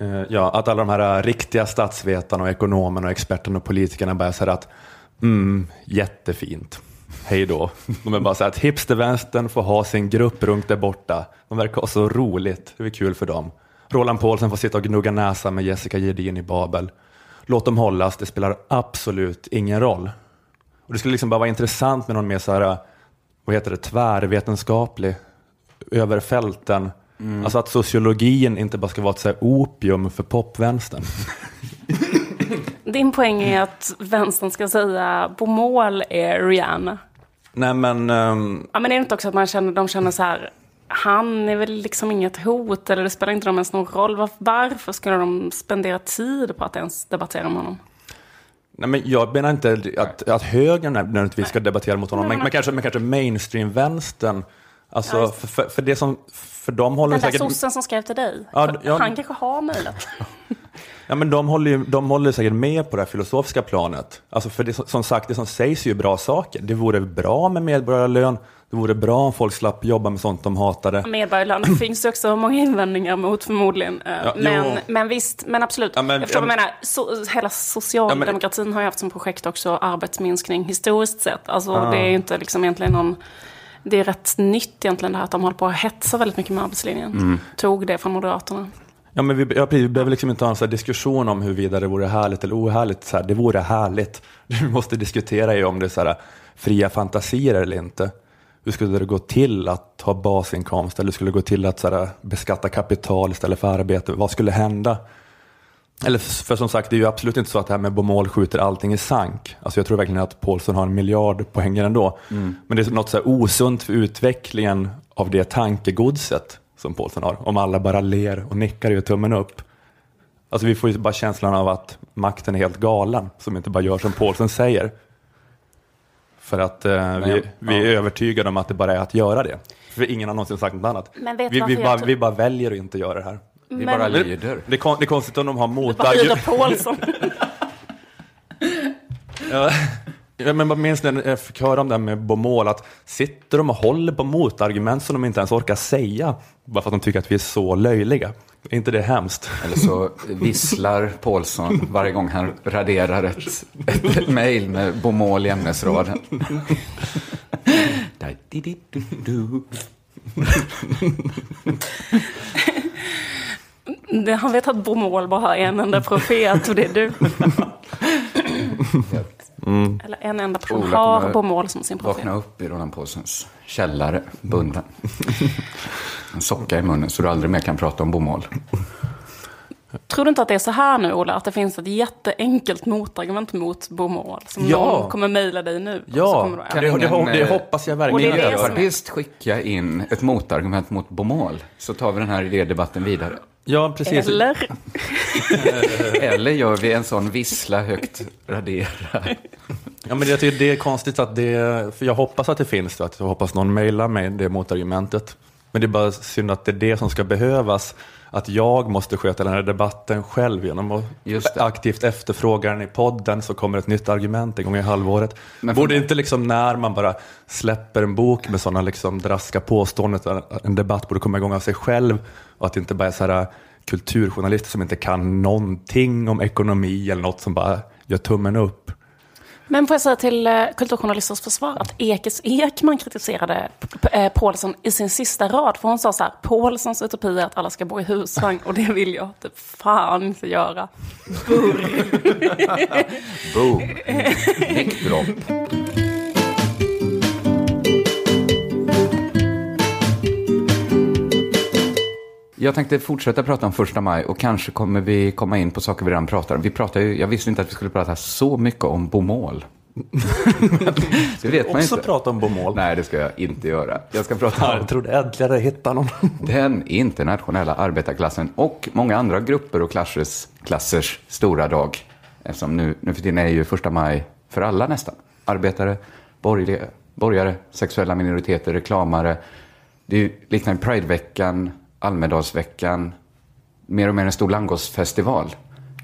Eh, ja, att alla de här eh, riktiga statsvetarna och ekonomerna och experterna och politikerna bara säger att mm, jättefint, hej då. De är bara så här att hipstervänstern får ha sin grupp runt där borta. De verkar ha så roligt, det är kul för dem. Roland Paulsen får sitta och gnugga näsa med Jessica Gedin i Babel. Låt dem hållas, det spelar absolut ingen roll. Och det skulle liksom bara vara intressant med någon mer så här, vad heter det, tvärvetenskaplig, över fälten. Alltså att sociologin inte bara ska vara ett så här opium för popvänstern. Din poäng är att vänstern ska säga på mål är Rihanna. Nej men, ehm, Ja, men är det inte också att man känner, de känner så här, han är väl liksom inget hot eller det spelar inte dem ens någon roll. Var- Varför skulle de spendera tid på att ens debattera med honom? Nej men jag menar inte att, att högern nödvändigtvis ska debattera mot honom, men, men, kanske, men kanske mainstream-vänstern. Alltså, Ja, för, för, för det som, för de håller Den där säkert... sossen som skrev till dig, Ja, ja. han kanske har mejlat. Ja, men de håller ju de håller säkert med på det här filosofiska planet. Alltså för det, som sagt, det som sägs är ju bra saker. Det vore bra med medborgarlön. Det vore bra om folk slapp jobba med sånt de hatade. Medborgarlön det finns det också många invändningar mot förmodligen. Eh, Ja, men, jo. men visst, men absolut. Ja, men- jag förstår vad ja, du menar. Så, hela socialdemokratin har ju haft som projekt också arbetsminskning historiskt sett. Alltså det är ju inte liksom egentligen någon... Det är rätt nytt egentligen det här att de håller på att hetsa väldigt mycket med arbetslinjen. Mm. Tog det från Moderaterna. Ja, men vi, ja, vi behöver liksom inte ha en diskussion om huruvida det vore härligt eller ohärligt. Så här, det vore härligt. Vi måste diskutera är om det är så här, fria fantasier eller inte. Hur skulle det gå till att ha basinkomst? Eller hur skulle det gå till att här, beskatta kapital istället för arbete? Vad skulle hända? Eller för, som sagt, det är ju absolut inte så att det här med Bomol skjuter allting i sank. Alltså jag tror verkligen att Paulsson har en miljard poänger ändå. Men det är något så här osunt för utvecklingen av det tankegodset som Paulsson har. Om alla bara ler och nickar och gör tummen upp. Alltså vi får ju bara känslan av att makten är helt galen, som inte bara gör som Paulsson säger. För att eh, vi, vi är övertygade om att det bara är att göra det. För ingen har någonsin sagt något annat. Men vet vi, varför vi, jag bara, tror- vi bara väljer att inte göra det här. Vi Men- bara lyder. det, är kon, det är konstigt om de har Bara lyder motargument. Paulsson. Ja, men vad minns ni, jag fick höra om det här med Bomol, att sitter de och håller på motargument som de inte ens orkar säga, bara för att de tycker att vi är så löjliga. Är inte det hemskt? Eller så visslar Paulsson varje gång han raderar ett, ett mejl med bomål i ämnesraden. Han vet att Bomol bara har en enda profet och det är du. Eller en enda person Ola har Bomol som sin profet. Vakna upp i Roland Paulsens källare, bunden. En socka i munnen så du aldrig mer kan prata om bomål. Tror du inte att det är så här nu, Ola? Att det finns ett jätteenkelt motargument mot Bomol? Som Ja. någon kommer mejla dig nu. Ja, det, du, det, det, det hoppas jag Och det verkligen. är det att jag som gör. Miljöpartist skicka in ett motargument mot bomål så tar vi den här idédebatten vidare. Ja, precis. Eller? Eller gör vi en sån vissla högt radera. Ja, men jag tycker det är konstigt att det, för jag hoppas att det finns att jag hoppas någon mejlar mig det motargumentet. Men det är bara synd att det är det som ska behövas, att jag måste sköta den här debatten själv genom att aktivt efterfråga den i podden så kommer ett nytt argument en gång i halvåret. Men Borde inte liksom när man bara släpper en bok med sådana liksom draska påståenden, att en debatt borde komma igång av sig själv och att det inte bara är så här kulturjournalister som inte kan någonting om ekonomi eller något som bara gör tummen upp. Men får jag säga till eh, kulturjournalisters försvar att Ekes Ekman kritiserade eh, Paulsson i sin sista rad. För hon sa så här, Paulssons utopi är att alla ska bo i husvagn och det vill jag typ fan inte göra. Boom. Mickdrop. Jag tänkte fortsätta prata om första maj och kanske kommer vi komma in på saker vi redan pratar om. Vi pratar ju, jag visste inte att vi skulle prata så mycket om bomål. det vet man Också inte. prata om bomål. Nej, det ska jag inte göra. Jag ska prata om Jag trodde äntligen jag hittade någon. den internationella arbetarklassen och många andra grupper och klassers, klassers stora dag. Eftersom nu, nu för tiden är ju första maj för alla nästan. Arbetare, borgerliga, borgare, sexuella minoriteter, reklamare. Det är ju liknande Prideveckan, Almedalsveckan, mer och mer en stor langosfestival.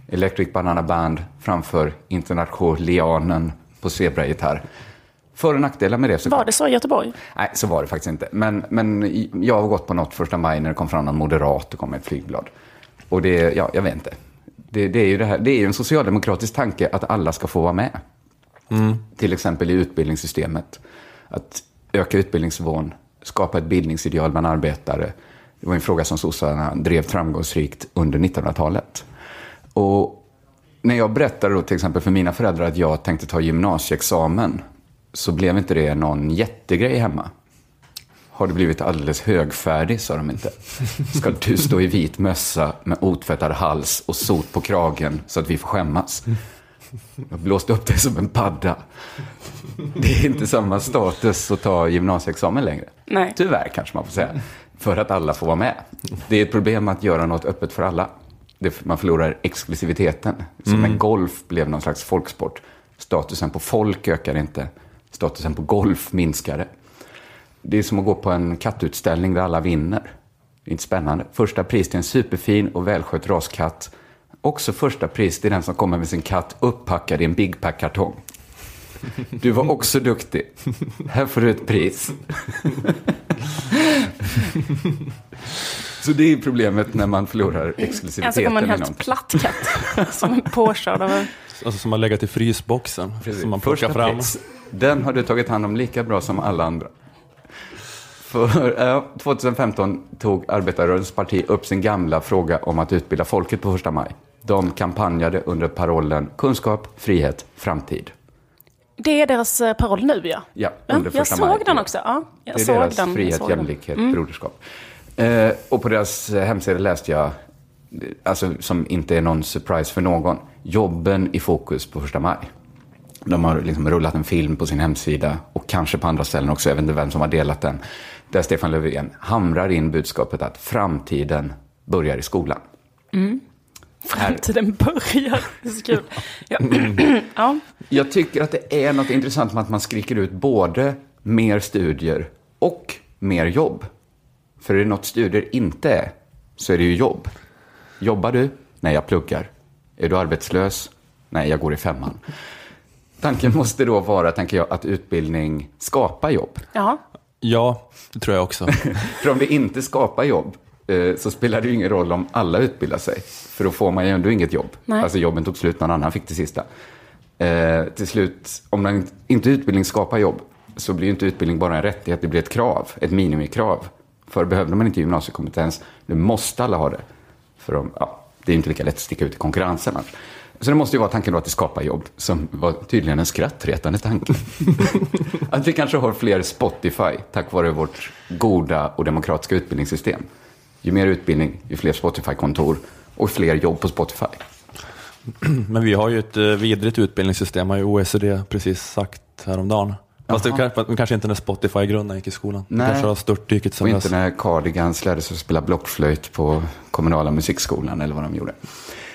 Electric Banana Band framför Internationalianen på zebragitarr. För och nackdelar med det såklart. Var det så i Göteborg? Nej, så var det faktiskt inte. Men, men jag har gått på något första maj när det kom fram någon moderat och kom med ett flygblad. Och det, ja, jag vet inte. Det, det är ju det här, det är ju en socialdemokratisk tanke att alla ska få vara med. Till exempel i utbildningssystemet. Att öka utbildningsnivån, skapa ett bildningsideal bland arbetare. Det var en fråga som sossarna drev framgångsrikt under 1900-talet. Och när jag berättade då till exempel för mina föräldrar att jag tänkte ta gymnasieexamen så blev inte det någon jättegrej hemma. Har du blivit alldeles högfärdig, sa de inte. Ska du stå i vit mössa med otvättad hals och sot på kragen så att vi får skämmas? Jag blåste upp det som en padda. Det är inte samma status att ta gymnasieexamen längre. Nej. Tyvärr kanske man får säga. För att alla får vara med. Det är ett problem att göra något öppet för alla. Det, man förlorar exklusiviteten. Som när golf blev någon slags folksport. Statusen på folk ökar inte. Statusen på golf minskar. Det är som att gå på en kattutställning där alla vinner. Det är inte spännande. Första pris till en superfin och välskött raskatt. Också första pris till den som kommer med sin katt upppackad i en Big Pack-kartong. Du var också duktig. Här får du ett pris. Så det är problemet när man förlorar exklusiviteten kommer en helt platt katt. som är påkörd av en... Alltså som har legat i frysboxen. Som man plockar Första fram. pris. Den har du tagit hand om lika bra som alla andra. För, eh, 2015 tog Arbetarrörelsens parti upp sin gamla fråga om att utbilda folket på första maj. De kampanjade under parollen kunskap, frihet, framtid. Det är deras eh, paroll nu, ja. Ja, ja under jag första såg maj. den också. Ja, jag Det är såg deras den. jag frihet, jämlikhet, broderskap. Eh, och på deras eh, hemsida läste jag, eh, alltså som inte är någon surprise för någon, jobben i fokus på första maj. De har liksom rullat en film på sin hemsida och kanske på andra ställen också, jag vet inte vem som har delat den. Där Stefan Löfven hamrar in budskapet att framtiden börjar i skolan. Framtiden börjar. Det är så kul. Ja. ja. Jag tycker att det är något intressant med att man skriker ut både mer studier och mer jobb. För är det något studier inte är, så är det ju jobb. Jobbar du? Nej, jag pluggar. Är du arbetslös? Nej, jag går i femman. Tanken måste då vara, tänker jag, att utbildning skapar jobb. ja. Ja, det tror jag också. För om det inte skapar jobb, så spelar det ju ingen roll om alla utbildar sig. För då får man ju ändå inget jobb. Nej. Alltså jobben tog slut, någon annan fick det sista. Eh, till slut, om man inte utbildning skapar jobb, så blir ju inte utbildning bara en rättighet, det blir ett krav, ett minimikrav. För behövde man inte gymnasiekompetens, nu måste alla ha det. För de, ja, det är inte lika lätt att sticka ut i konkurrensen. annars. Så det måste ju vara tanken då att det skapar jobb, som var tydligen en skrattretande tanke. att vi kanske har fler Spotify tack vare vårt goda och demokratiska utbildningssystem. Ju mer utbildning, ju fler Spotify-kontor och fler jobb på Spotify. Men vi har ju ett eh, vidrigt utbildningssystem, har ju OECD precis sagt häromdagen. Fast det kanske, inte när Spotify-grunden gick i skolan. Nej. Det kanske har störtdykit Och sen inte dess. när Cardigans lärde sig att spela blockflöjt på kommunala musikskolan eller vad de gjorde.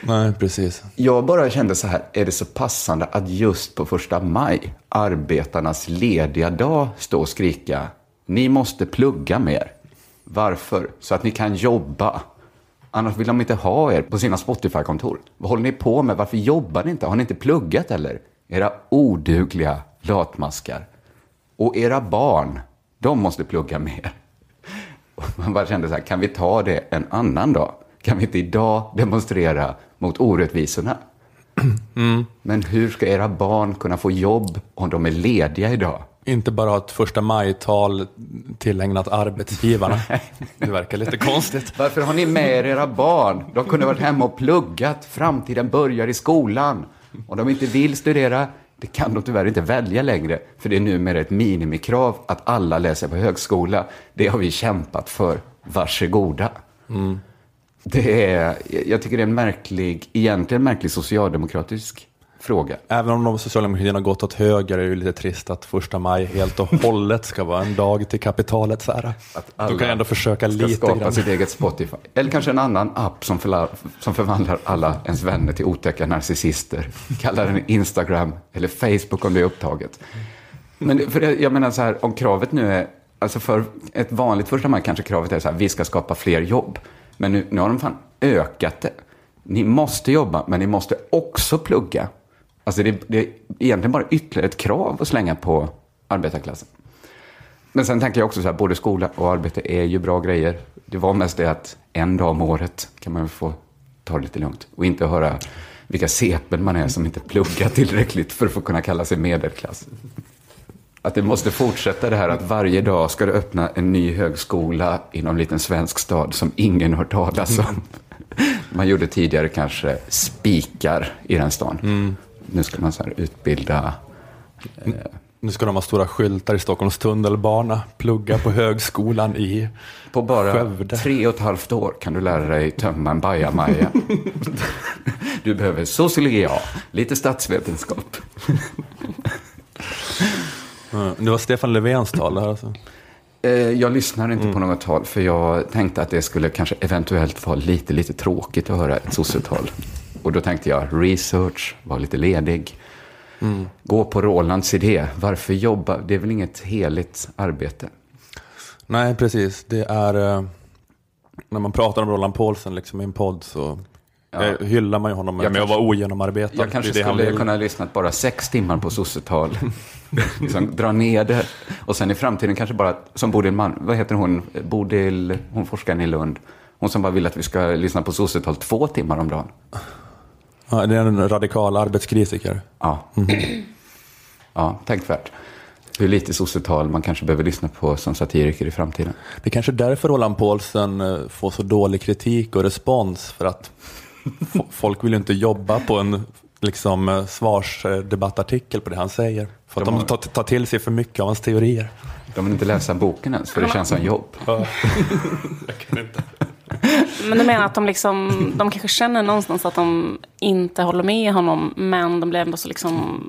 Nej, precis. Jag bara kände så här, är det så passande att just på första maj, arbetarnas lediga dag, stå och skrika, ni måste plugga mer. Varför? Så att ni kan jobba. Annars vill de inte ha er på sina Spotify-kontor. Vad håller ni på med? Varför jobbar ni inte? Har ni inte pluggat eller? Era odugliga latmaskar. Och era barn, de måste plugga mer. Och man bara kände så här, kan vi ta det en annan dag? Kan vi inte idag demonstrera mot orättvisorna? Men hur ska era barn kunna få jobb om de är lediga idag? Inte bara ha ett första maj-tal tillägnat arbetsgivarna. det verkar lite konstigt. Varför har ni med er era barn? De kunde varit hemma och pluggat. Framtiden börjar i skolan. Om de inte vill studera, det kan de tyvärr inte välja längre. För det är numera ett minimikrav att alla läser på högskola. Det har vi kämpat för. Varsågoda. Det är, jag tycker det är en märklig, egentligen märklig socialdemokratisk fråga. Även om de socialdemokraterna har gått åt höger är det ju lite trist att första maj helt och hållet ska vara en dag till kapitalets ära. Att Då kan jag ändå försöka ska lite skapa grann. sitt eget Spotify. Eller kanske en annan app som, förla, som förvandlar alla ens vänner till otäcka narcissister. Kalla den Instagram eller Facebook om det är upptaget. Men för jag menar så här, om kravet nu är, alltså för ett vanligt första maj kanske kravet är så här, vi ska skapa fler jobb. Men nu, nu har de fan ökat det. Ni måste jobba, men ni måste också plugga. Alltså det, det är egentligen bara ytterligare ett krav att slänga på arbetarklassen. Men sen tänker jag också så här, både skola och arbete är ju bra grejer. Det var mest det att en dag om året kan man få ta det lite lugnt. Och inte höra vilka sepen man är som inte pluggar tillräckligt för att få kunna kalla sig medelklass. Att det måste fortsätta det här att varje dag ska det öppna en ny högskola i någon liten svensk stad som ingen hört talas om. Man gjorde tidigare kanske spikar i den stan. Mm. Nu ska man så utbilda Nu ska de ha stora skyltar i Stockholms tunnelbana, plugga på högskolan i... På bara Skövde. tre och ett halvt år kan du lära dig tömma en bajamaja. Du behöver sociologi. Lite statsvetenskap. Mm. Det var Stefan Löfvens tal här alltså. Eh, Jag lyssnar inte på något tal, för jag tänkte att det skulle kanske eventuellt vara lite, lite tråkigt att höra ett sossetal. Och då tänkte jag, research, var lite ledig. Gå på Rolands idé, varför jobba? Det är väl inget heligt arbete? Nej, precis. Det är... eh, När man pratar om Roland Paulsen liksom, i en podd så eh, hyllar man ju honom Jag med att kanske- vara ogenomarbetad. Jag kanske Det skulle kunna ha lyssnat bara sex timmar på sossetal. liksom, dra ner det. Och sen i framtiden kanske bara, som Bodil Mann, vad heter hon, Bodil, hon forskaren i Lund. Hon som bara vill att vi ska lyssna på sossetal två timmar om dagen. Ja, det är en radikal arbetskritiker. Ja, ja tänkvärt. Hur lite sossetal man kanske behöver lyssna på som satiriker i framtiden. Det är kanske därför Roland Paulsen eh, får så dålig kritik och respons. För att folk vill ju inte jobba på en liksom, eh, svarsdebattartikel på det han säger. För att De de, tar, tar till sig för mycket av hans teorier. De vill inte läsa boken ens, för det känns som jobb. Men du menar att de, liksom, de kanske känner någonstans att de inte håller med honom, men de blir ändå så liksom,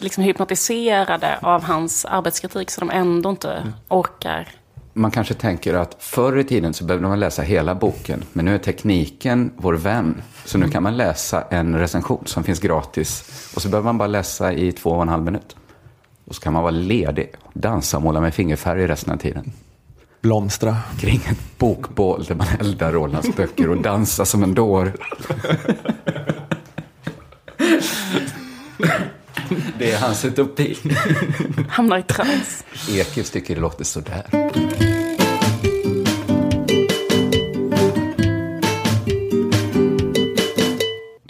liksom hypnotiserade av hans arbetskritik så de ändå inte orkar. Man kanske tänker att förr i tiden så behövde man läsa hela boken, men nu är tekniken vår vän. Så nu kan man läsa en recension som finns gratis och så behöver man bara läsa i två och en halv minut. Och så kan man vara ledig, dansa och måla med fingerfärg resten av tiden. Blomstra. Kring ett bokbål där man eldar Rolands böcker och dansar som en dår. Det är hans utopi. Hamnar i trans. Ekis tycker det låter sådär.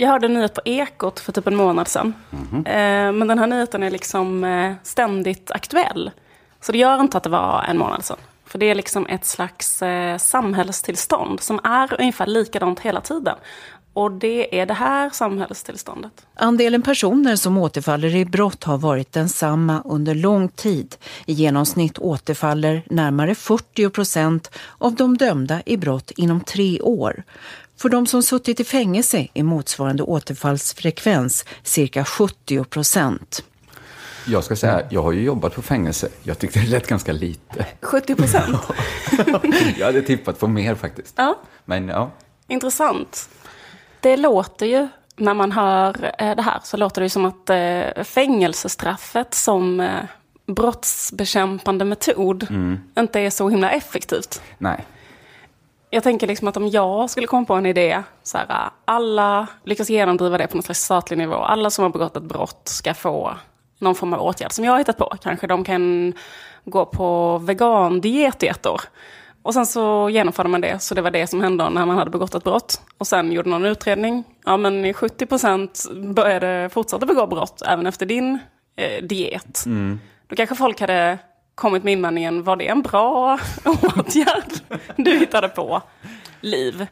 Jag hörde en nyhet på Ekot för typ en månad sedan. Eh, men den här nyheten är liksom eh, ständigt aktuell. Så det gör inte att det var en månad sedan. För det är liksom ett slags eh, samhällstillstånd som är ungefär likadant hela tiden. Och det är det här samhällstillståndet. Andelen personer som återfaller i brott har varit densamma under lång tid. I genomsnitt återfaller närmare 40 procent av de dömda i brott inom tre år. För de som suttit i fängelse är motsvarande återfallsfrekvens cirka 70 procent. Jag ska säga, jag har ju jobbat på fängelse. Jag tyckte det lät ganska lite. 70 procent. Jag hade tippat på mer faktiskt. Ja. Men ja, Intressant. Det låter ju, när man hör eh, det här, så låter det ju som att eh, fängelsestraffet som eh, brottsbekämpande metod inte är så himla effektivt. nej. Jag tänker liksom att om jag skulle komma på en idé, så här, alla lyckas genomdriva det på någon slags statlig nivå. Alla som har begått ett brott ska få någon form av åtgärd som jag har hittat på. Kanske de kan gå på vegandiet i ett år. Och sen så genomförde man det, så det var det som hände när man hade begått ett brott. Och sen gjorde någon utredning. Ja, men i 70 procent började fortsätta begå brott även efter din eh, diet. Då kanske folk hade kommit med invändningen, var det en bra åtgärd du hittade på? Liv.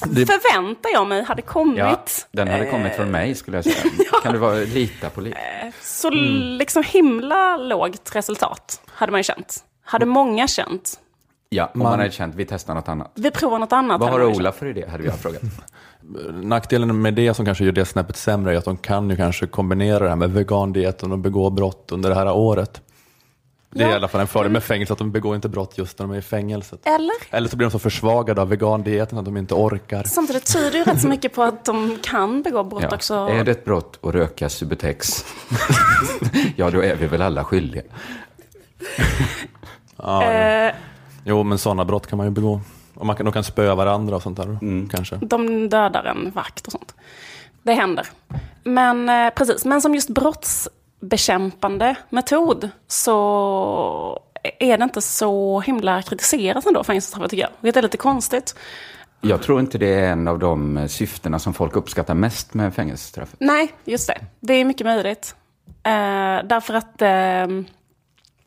Förväntar jag mig hade kommit. Ja, den hade kommit från mig skulle jag säga. Kan du vara, lita på liv? Så liksom himla lågt resultat hade man ju känt. Hade många känt. Ja, om man hade känt, vi testar något annat. Vi provar något annat. Vad har man Ola för idé, hade jag frågat. Nackdelen med det som kanske gör det snäppet sämre är att de kan ju kanske kombinera det här med vegandieten och begå brott under det här året. Det är Ja. i alla fall en fördel med fängelse, att de begår inte brott just när de är i fängelset. Eller? Eller så blir de så försvagade av vegandieten att de inte orkar. Samtidigt tyder ju rätt så mycket på att de kan begå brott Ja. också. Är det ett brott att röka Subutex? ja, då är vi väl alla skyldiga. Ja, Eh, Jo, men sådana brott kan man ju begå. Och man kan, de kan spöa varandra och sånt där kanske. de dödar en vakt och sånt. Det händer. Men eh, precis, men som just brottsbekämpande metod så är det inte så himla kritiserat ändå, fängelsestraffet tycker jag. Vilket är lite konstigt. Jag tror inte det är en av de eh, syftena som folk uppskattar mest med fängelsestraffet. Nej, just det. Det är mycket möjligt. Eh, därför att eh,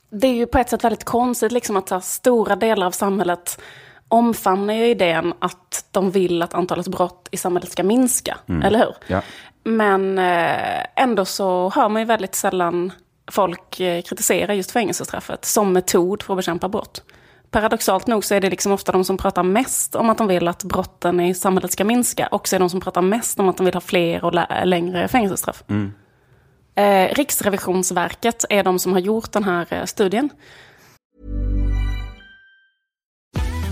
det är ju på ett sätt väldigt konstigt liksom att här, stora delar av samhället omfamnar ju idén att de vill att antalet brott i samhället ska minska. Eller hur? Ja. Men eh, ändå så hör man ju väldigt sällan folk eh, kritisera just fängelsestraffet som metod för att bekämpa brott. Paradoxalt nog så är det liksom ofta de som pratar mest om att de vill att brotten i samhället ska minska. Också är de som pratar mest om att de vill ha fler och lä- längre fängelsestraff. Eh, Riksrevisionsverket är de som har gjort den här studien.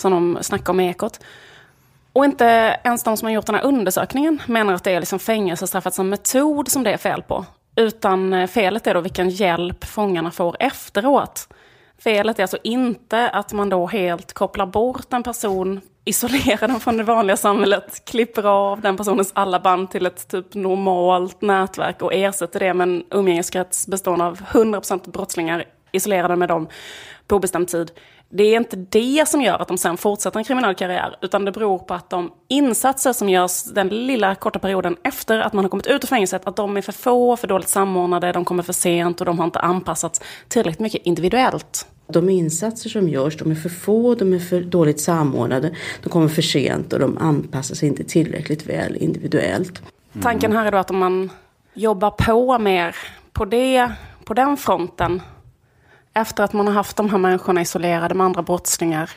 som de snackar om i Ekot. Och inte ens de som har gjort den här undersökningen menar att det är liksom fängelsestraffet som metod som det är fel på. Utan eh, felet är då vilken hjälp fångarna får efteråt. Felet är alltså inte att man då helt kopplar bort en person, isolerar den från det vanliga samhället, klipper av den personens alla band till ett typ normalt nätverk och ersätter det med en umgängeskrets bestående av 100% brottslingar, isolerade med dem på obestämd tid. Det är inte det som gör att de sen fortsätter en kriminell karriär, utan det beror på att de insatser som görs den lilla korta perioden efter att man har kommit ut ur fängelset, att de är för få, för dåligt samordnade, de kommer för sent och de har inte anpassats tillräckligt mycket individuellt. De insatser som görs, de är för få, de är för dåligt samordnade, de kommer för sent och de anpassar sig inte tillräckligt väl individuellt. Tanken här är då att om man jobbar på mer på, det, på den fronten efter att man har haft de här människorna isolerade med andra brottslingar.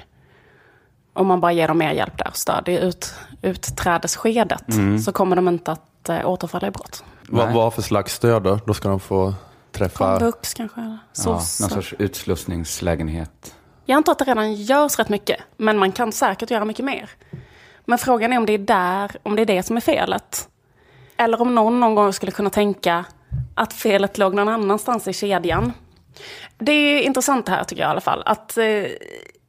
Om man bara ger dem mer hjälp där, stöd i ut, utträdesskedet. Så kommer de inte att äh, återfalla i brott. Vad, vad för slags stöd då? Då ska de få träffa... Komvux kanske? Eller? Ja, någon sorts utslussningslägenhet. Jag antar att det redan görs rätt mycket. Men man kan säkert göra mycket mer. Men frågan är om det är där, om det är det som är felet. Eller om någon någon gång skulle kunna tänka att felet låg någon annanstans i kedjan. Det är intressant här tycker jag i alla fall. Att eh,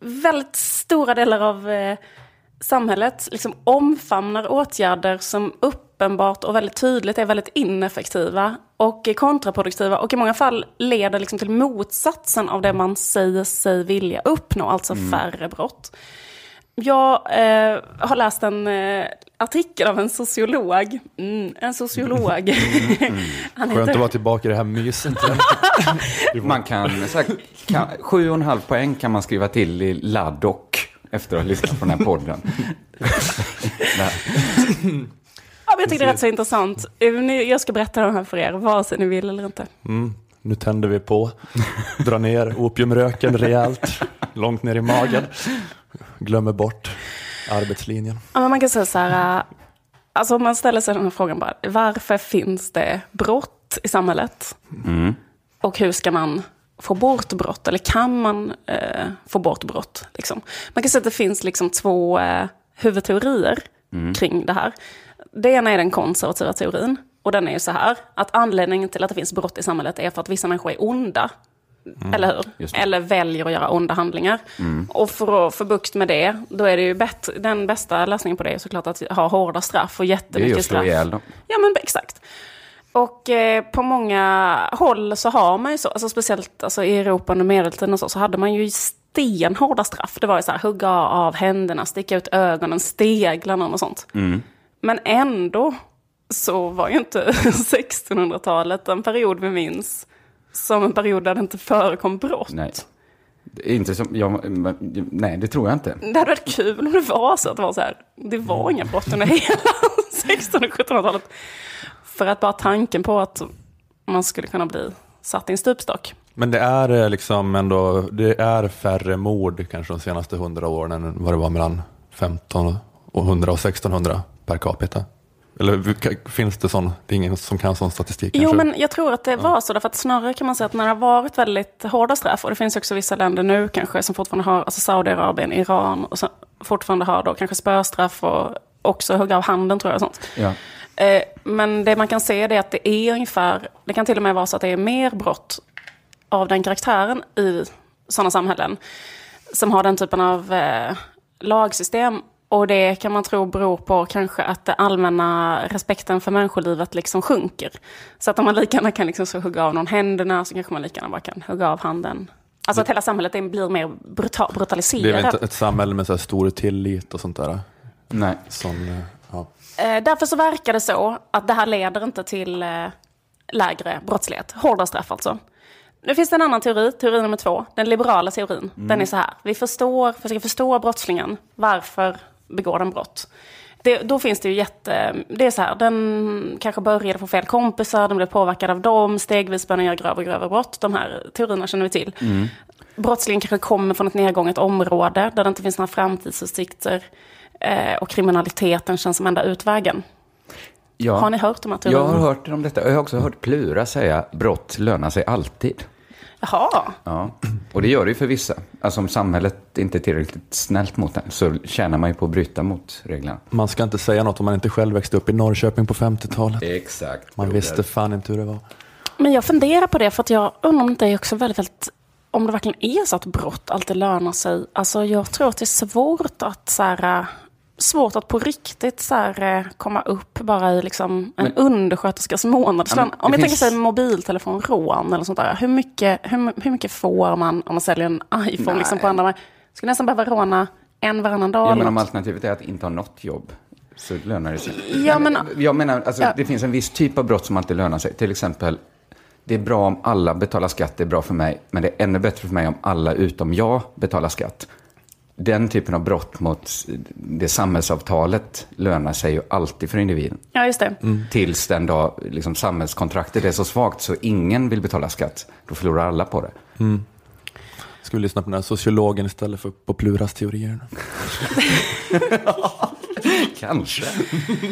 väldigt stora delar av eh, samhället liksom omfamnar åtgärder som uppenbart och väldigt tydligt är väldigt ineffektiva och kontraproduktiva och i många fall leder liksom till motsatsen av det man säger sig vilja uppnå, alltså färre brott. Jag eh, har läst en eh, artikel av en sociolog. Mm, en sociolog. Han Skönt att heter... vara tillbaka i det här myset. Man kan, så här, kan, sju och en halv poäng kan man skriva till i Laddock efter att ha lyssnat på den här podden. Ja, jag tycker det är rätt så intressant. Eh, Jag ska berätta den här för er, vare sig ni vill eller inte. Mm, nu tänder vi på. Drar ner opiumröken rejält. Långt ner i magen. Glömmer bort arbetslinjen. Ja, men man kan säga så här, äh, alltså om man ställer sig den här frågan bara, varför finns det brott i samhället? Mm. Och hur ska man få bort brott? Eller kan man eh, få bort brott? Liksom? Man kan säga att det finns liksom två eh, huvudteorier kring det här. Det ena är den konservativa teorin. Och den är ju så här, att anledningen till att det finns brott i samhället är för att vissa människor är onda. Eller hur? Eller väljer att göra onda handlingar. Och för att få bukt med det, då är det ju bättre, den bästa lösningen på det är såklart att ha hårda straff och Det är ju jättemycket att slå straff. ihjäl dem. Ja men exakt. Och eh, på många håll så har man ju så, alltså speciellt alltså, i Europa under medeltiden och så, så hade man ju stenhårda straff. Det var ju så här, hugga av händerna, sticka ut ögonen, stegla någon och sånt. Men ändå så var ju inte 1600-talet en period vi minns som en period där det inte förekom brott. Nej. Inte som, jag, nej, det tror jag inte. Det hade varit kul om det var så att det var så här. Det var inga brott under hela 1600 och 1700-talet. För att bara tanken på att man skulle kunna bli satt i en stupstock. Men det är eh, liksom ändå, det är färre mord kanske de senaste hundra åren än vad det var mellan 15 och 100 och 1600 per capita. Eller finns det sån, det är ingen som kan sån statistik Jo, kanske? men jag tror att det var så. Därför att snarare kan man säga att när det har varit väldigt hårda straff, och det finns också vissa länder nu kanske som fortfarande har, alltså Saudiarabien, Iran, och fortfarande har då kanske spöstraff och också hugga av handen tror jag. Och sånt. Ja. Eh, Men det man kan se är att det är ungefär, det kan till och med vara så att det är mer brott av den karaktären i sådana samhällen som har den typen av eh, lagsystem. Och det kan man tro beror på kanske att det allmänna respekten för människolivet liksom sjunker. Så att om man lika gärna kan liksom så hugga av någon händerna så kanske man lika gärna bara kan hugga av handen. Alltså att hela samhället det blir mer brutal, det är brutaliserat. väl inte ett samhälle med så här stor tillit och sånt där? Nej. Som, eh, ja. Eh, därför så verkar det så att det här leder inte till eh, lägre brottslighet. Hårda straff alltså. Nu finns det en annan teori, teori nummer två, den liberala teorin. Den är så här, vi förstår, försöker förstå brottslingen, varför begår den brott? det, då finns det ju jätte... Det är så här, den kanske började få fel kompisar, den blev påverkad av dem, stegvis började den göra grövre och grövre brott. De här teorierna känner vi till. Mm. Brottslingen kanske kommer från ett nedgånget område där det inte finns några framtidsutsikter. Eh, och kriminaliteten känns som enda utvägen. Ja. Har ni hört de här Jag teorierna? har hört om detta. Jag har också hört Plura säga brott lönar sig alltid. Jaha. Ja, och det gör det ju för vissa. Alltså om samhället inte är tillräckligt snällt mot en så tjänar man ju på att bryta mot reglerna. Man ska inte säga något om man inte själv växte upp i Norrköping på 50-talet. Exakt. Man broder. visste fan inte hur det var. Men jag funderar på det för att jag undrar om det inte är också väldigt, väldigt om det verkligen är så att brott alltid lönar sig. Alltså jag tror att det är svårt att så här, svårt att på riktigt så här, äh, komma upp bara i liksom en Men- undersköterskas månadslön. Ja, om jag finns- tänker sig mobiltelefonrån eller sånt där. Hur mycket, hur, hur mycket får man om man säljer en iPhone liksom på Nej. andra Skulle nästan behöva råna en varannan dag. Ja, men om alternativet är att inte ha något jobb så lönar det sig. Ja, men- Jag menar, alltså, Ja. det finns en viss typ av brott som alltid lönar sig. Till exempel, det är bra om alla betalar skatt, det är bra för mig. Men det är ännu bättre för mig om alla utom jag betalar skatt. Den typen av brott mot det samhällsavtalet lönar sig ju alltid för individen. Ja, just det. Tills den dag liksom, samhällskontraktet är så svagt så ingen vill betala skatt. Då förlorar alla på det. Ska vi lyssna på den här sociologen istället för på Pluras teorier? Kanske.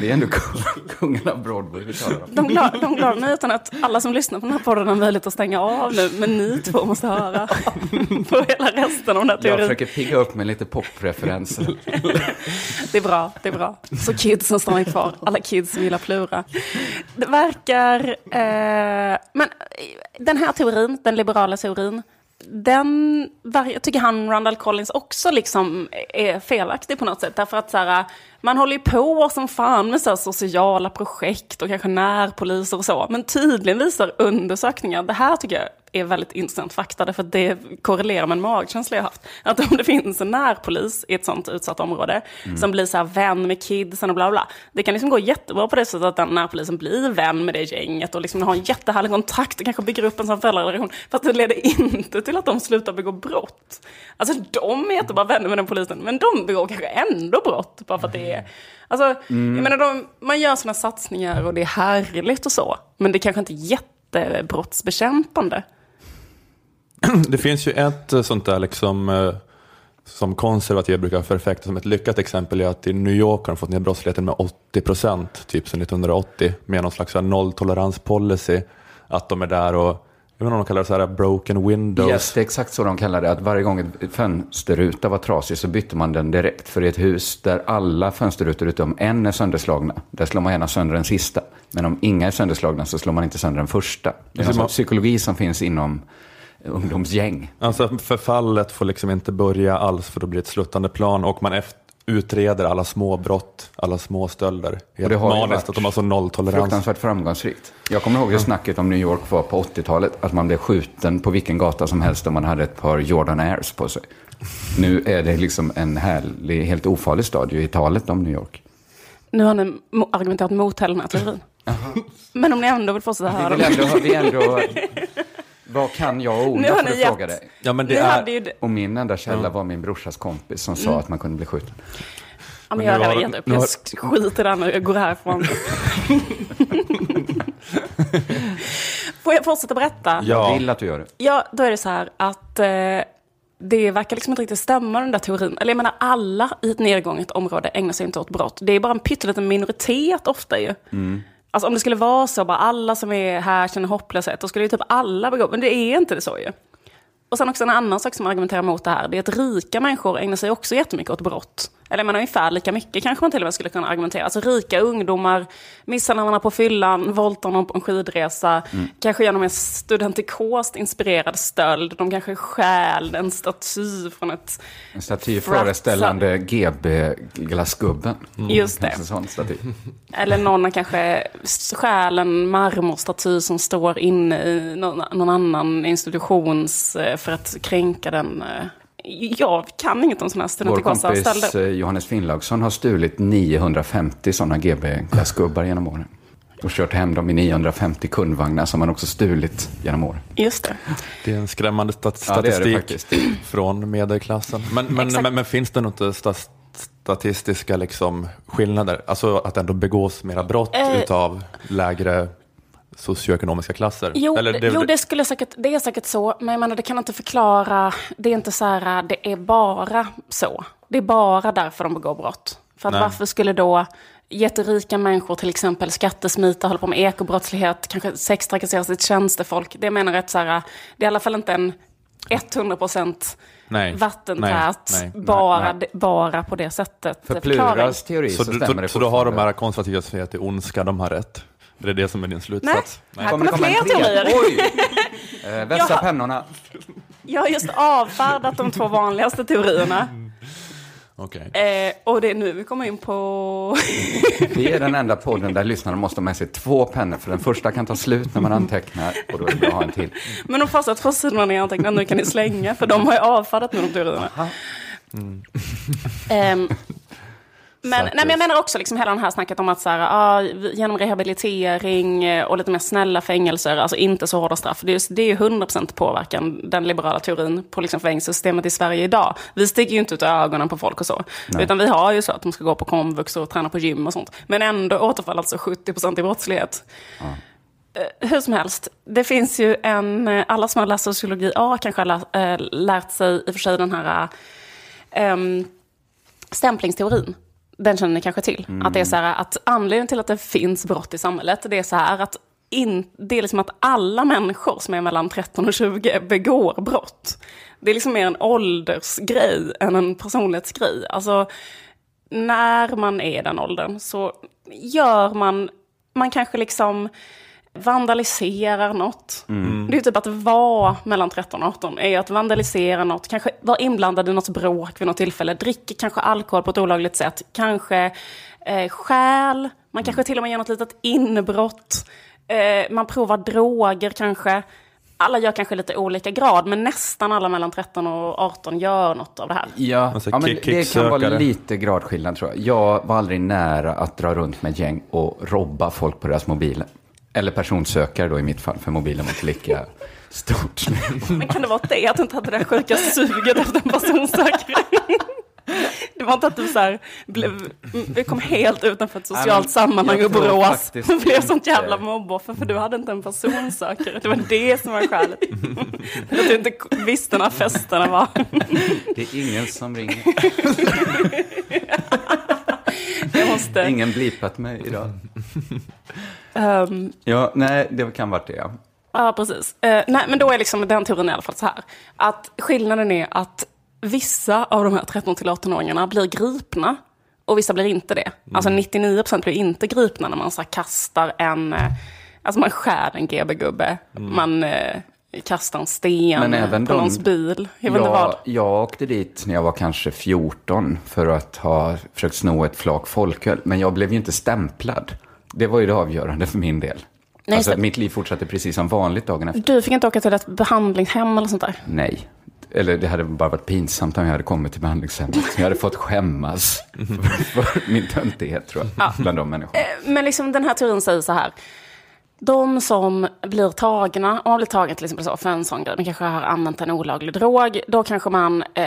Det är ändå kung- kungen av Broadway vi talar om. De glada, de glada nyheterna att alla som lyssnar på den här podden har möjlighet att stänga av nu, men ni två måste höra på hela resten av den här Jag teorin. försöker pigga upp med lite popreferenser. Det är bra, det är bra. Så kidsen stannar kvar, alla kids som gillar Plura. Det verkar... Eh, men eh, den här teorin, den liberala teorin, den, jag tycker han, Randall Collins, också liksom är felaktig på något sätt. Därför att så här, man håller ju på som fan med så här sociala projekt och kanske närpoliser och så. Men tydligen visar undersökningar, det här tycker jag är väldigt intressant fakta, därför att det korrelerar med en magkänsla jag haft. Att om det finns en närpolis i ett sånt utsatt område, som blir så här vän med kidsen och bla bla, det kan liksom gå jättebra på det sättet att den närpolisen blir vän med det gänget och liksom har en jättehärlig kontakt och kanske bygger upp en sån föräldrarelation. Fast det leder inte till att de slutar begå brott. Alltså de är jättebra vänner med den polisen, men de begår kanske ändå brott bara för att det är... Alltså, jag menar, de, man gör såna satsningar och det är härligt och så, men det kanske inte är jättebrottsbekämpande. Det finns ju ett eh, sånt där liksom eh, som konservativa brukar förfäkta som ett lyckat exempel är att i New York har de fått ner brottsligheten med 80 procent, typ sedan 1980, med någon slags nolltoleranspolicy. Att de är där och, jag vet inte om de kallar det så här broken windows. Yes, det är exakt så de kallar det. Att varje gång ett fönsterruta var trasig så bytte man den direkt. För i ett hus där alla fönsterrutor utom en är sönderslagna, där slår man gärna sönder den sista. Men om inga är sönderslagna så slår man inte sönder den första. Det är Alltså en man- sorts psykologi som finns inom ungdomsgäng. Alltså förfallet får liksom inte börja alls för då blir det ett sluttande plan och man efter, utreder alla små brott, alla små stölder. Helt det har ju maniskt att de har så nolltolerans. Fruktansvärt framgångsrikt. Jag kommer ihåg hur snacket om New York var på 80-talet. Att man blev skjuten på vilken gata som helst om man hade ett par Jordan Airs på sig. Nu är det liksom en härlig, helt ofarlig stad ju i talet om New York. Nu har ni argumenterat mot hela den här teorin. Men om ni ändå vill fortsätta höra Vi vill ändå, vi ändå, vad kan jag och Nu Ola har för ni att gett- fråga dig? Ja, men det Ni är, hade ju... Och min enda källa var min brorsas kompis som sa att man kunde bli skjuten. Ja, men Men jag har nu har- redan gett upp. nu Jag har- sk- skiter i det nu. Jag går härifrån. Får jag fortsätta berätta? Jag ja, vill att du gör det. Ja, då är det så här att eh, det verkar liksom inte riktigt stämma den där teorin. Eller jag menar alla i ett nedgånget område ägnar sig inte åt brott. Det är bara en pytteliten minoritet ofta ju. Alltså om det skulle vara så, bara alla som är här känner hopplöshet, då skulle ju typ alla begå, men det är inte det så ju. Och sen också en annan sak som argumenterar mot det här, det är att rika människor ägnar sig också jättemycket åt brott. Eller menar ungefär lika mycket kanske man till och med skulle kunna argumentera. Alltså rika ungdomar misshandlar varandra på fyllan, våldtar någon på en skidresa, kanske gör någon mer studentikost inspirerad stöld. De kanske stjäl en staty från ett... En staty Fratsa. föreställande GB-glassgubben. Just det. En. Eller någon har kanske stjäl en marmorstaty som står inne i någon, någon annan institutions eh, för att kränka den. Jag kan inget om sådana här Vår studentikosa kompis eh, Johannes Finnlaugsson har stulit 950 sådana GB-glassgubbar genom åren. Och kört hem dem i 950 kundvagnar som han också stulit genom åren. Just det. det är en skrämmande stat- Ja, det är det statistik från medelklassen. Men, men, men, men finns det något sta- statistiska liksom, skillnader? Alltså att det ändå begås mera brott Eh. utav lägre socioekonomiska klasser? Jo, Eller det, jo det, skulle säkert, det är säkert så, men jag menar, det kan inte förklara, det är inte så här, det är bara så. Det är bara därför de begår brott. För att Nej. varför skulle då jätterika människor till exempel skattesmita, hålla på med ekobrottslighet, kanske sextrakassera sitt tjänstefolk. Det jag menar är att så här, det är i alla fall inte en 100% Nej. vattentät, Nej, nej, bara, nej. bara på det sättet. För. Plurals teori så, Så, stämmer så, det så då har de här konservativa som säger att det är ondska, de har rätt? Det är det som är din slutsats? Nej. Här kommer fler en tredje. teorier. Oj! Eh, vässa pennorna. Jag har just avfärdat de två vanligaste teorierna. Okej. Eh, och det är nu vi kommer in på... Vi är den enda podden där lyssnarna måste ha med sig två pennor, för den första kan ta slut när man antecknar och då är det bra att ha en till. Men de första två sidorna ni antecknat nu kan ni slänga, för de har ju avfärdat nu de teorierna. Ehm, men, nej, men jag menar också liksom hela det här snacket om att så här, ah, genom rehabilitering eh, och lite mer snälla fängelser, alltså inte så hårda straff. Det är, det är ju 100% påverkan, den liberala teorin på liksom fängelsesystemet i Sverige idag. Vi sticker ju inte ut ögonen på folk och så. Nej. Utan vi har ju så att de ska gå på komvux och träna på gym och sånt. Men ändå återfaller alltså 70% i brottslighet. Eh, Hur som helst, det finns ju en, eh, alla som har läst sociologi A kanske har lä- eh, lärt sig i och för sig den här um, stämplingsteorin. Den känner ni kanske till. Att det är så här att anledningen till att det finns brott i samhället, det är så här att in, det är liksom att alla människor som är mellan 13 och 20 begår brott. Det är liksom mer en åldersgrej än en personlighetsgrej. Alltså, när man är i den åldern så gör man, man kanske liksom vandaliserar något. Det är ju typ att vara mellan 13 och 18 är att vandalisera något, kanske vara inblandad i något bråk vid något tillfälle, dricker kanske alkohol på ett olagligt sätt, kanske eh, stjäl, man kanske till och med gör något litet inbrott, eh, man provar droger kanske. Alla gör kanske lite olika grad, men nästan alla mellan 13 och 18 gör något av det här. Ja, Alltså, ja men kick- det kan vara lite gradskillnad tror jag. Jag var aldrig nära att dra runt med ett gäng och robba folk på deras mobiler. Eller personsökare då i mitt fall, för mobilen var inte lika stort. Men kan det vara det, att du inte hade det där sjuka suget efter en personsökare? Det var inte att du så här blev, vi kom helt utanför ett Nej, socialt men sammanhang och Borås och blev sånt jävla mobboffer för du hade inte en personsökare. Det var det som var skälet. Att du inte visste när festerna var. Det är ingen som ringer. Jag måste... Ingen blipat mig idag. Ehm, Ja, nej, det kan vara det. Ja. Ja, precis. Eh, nej, men då är liksom den teorin i alla fall så här. Att skillnaden är att vissa av de här 13-18-åringarna blir gripna och vissa blir inte det. Alltså 99% blir inte gripna när man så kastar en... Eh, alltså man skär en GB-gubbe, man eh, kastar en sten på de- någons bil. Jag inte vad. Jag, jag åkte dit när jag var kanske 14 för att ha försökt sno ett flak folköl. Men jag blev ju inte stämplad. Det var ju det avgörande för min del. Nej, alltså, så- mitt liv fortsatte precis som vanligt dagen efter. Du fick inte åka till ett behandlingshem eller sånt där? Nej. Eller det hade bara varit pinsamt om jag hade kommit till behandlingshemmet. Jag hade fått skämmas för, för min töntighet, tror jag, bland de människorna. Men liksom den här teorin säger så här. De som blir tagna, om man blir tagen till exempel så för en sån grej, man kanske har använt en olaglig drog, då kanske man eh,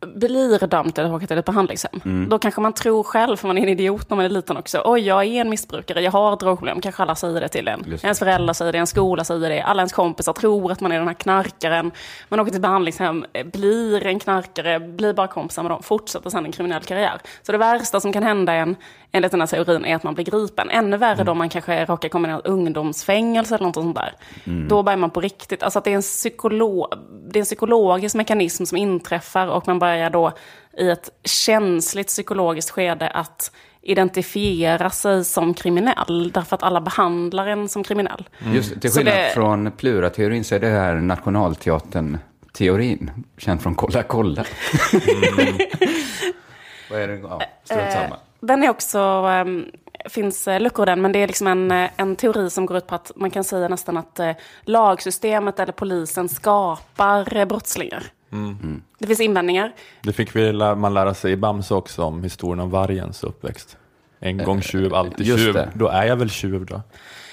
blir dömd att åka till ett behandlingshem. Mm. Då kanske man tror själv, för man är en idiot när man är liten också, oj jag är en missbrukare, jag har drogproblem, kanske alla säger det till en. Det. Ens föräldrar säger det, en skola säger det, alla ens kompisar tror att man är den här knarkaren. Man åker till ett behandlingshem, eh, blir en knarkare, blir bara kompisar med dem, fortsätter sedan en kriminell karriär. Så det värsta som kan hända en, enligt den här teorin, är att man blir gripen. Ännu värre då man kanske råkar komma i ett ungdomsfängelse eller något sånt där. Då börjar man på riktigt, alltså att det är, en psykolo det är en psykologisk mekanism som inträffar och man börjar då i ett känsligt psykologiskt skede att identifiera sig som kriminell, därför att alla behandlar en som kriminell. Just, till skillnad det- från plurateorin så är det här nationalteatern-teorin, känd från Kolla kolla. Vad är det? Ja, strunt samma. Eh, Den är också, ehm, finns eh, luckor i den, men det är liksom en, eh, en teori som går ut på att man kan säga nästan att eh, lagsystemet eller polisen skapar eh, brottslingar. Det finns invändningar. Det fick vi lä- man lära sig i Bamse också om historien om vargens uppväxt. En gång tjuv, alltid Just tjuv. det. Då är jag väl tjuv då.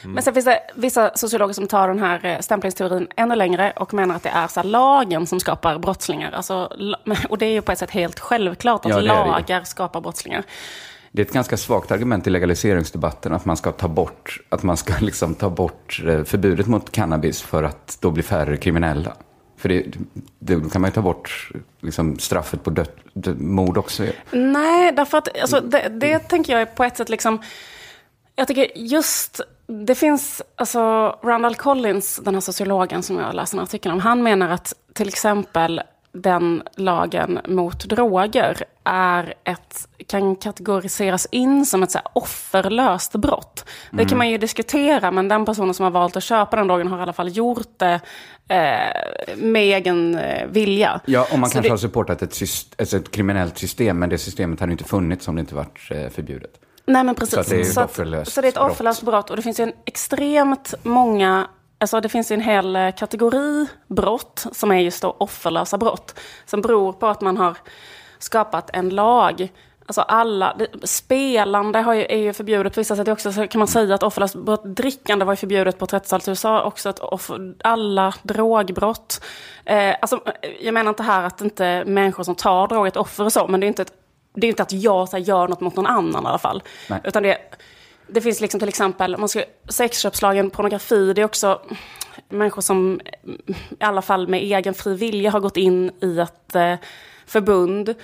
Men sen finns det vissa sociologer som tar den här eh, stämplingsteorin ännu längre och menar att det är så lagen som skapar brottslingar. Alltså, och det är ju på ett sätt helt självklart att Ja, lagar skapar brottslingar. Det är ett ganska svagt argument i legaliseringsdebatten att man ska ta bort, att man ska liksom ta bort eh, förbudet mot cannabis för att då blir färre kriminella. För det, det, då kan man ju ta bort liksom, straffet på död, död, mord också. Nej, därför att alltså, det, det tänker jag är på ett sätt liksom... Jag tycker just... Det finns, alltså Randall Collins, den här sociologen som jag läste en artikel om, han menar att till exempel den lagen mot droger är ett, kan kategoriseras in som ett så offerlöst brott. Det kan man ju diskutera, men den personen som har valt att köpa den drogen har i alla fall gjort det eh, med egen eh, vilja. Ja, och man Så kanske det- har supportat ett, syst, alltså ett kriminellt system, men det systemet hade inte funnits om det inte varit eh, förbjudet. Nej men precis. Så att det är ett så, offerlöst så det är ett brott. offerlöst brott. Och det finns ju en extremt många, alltså det finns ju en hel eh, kategori brott som är just då offerlösa brott. Som beror på att man har skapat en lag. Alltså alla, det, spelande har ju, är ju förbjudet på vissa sätt också. Så kan man säga att offerlöst brott, drickande var ju förbjudet på 30-talet i USA. Också ett offer, alla drogbrott. Eh, alltså, jag menar inte här att inte människor som tar drog är ett offer och så. Men det är inte ett det är inte att jag så här, gör något mot någon annan i alla fall. Nej. Utan det, det finns liksom till exempel, man ska, sexköpslagen, pornografi, det är också människor som mm, i alla fall med egen fri vilja har gått in i ett eh, förbund.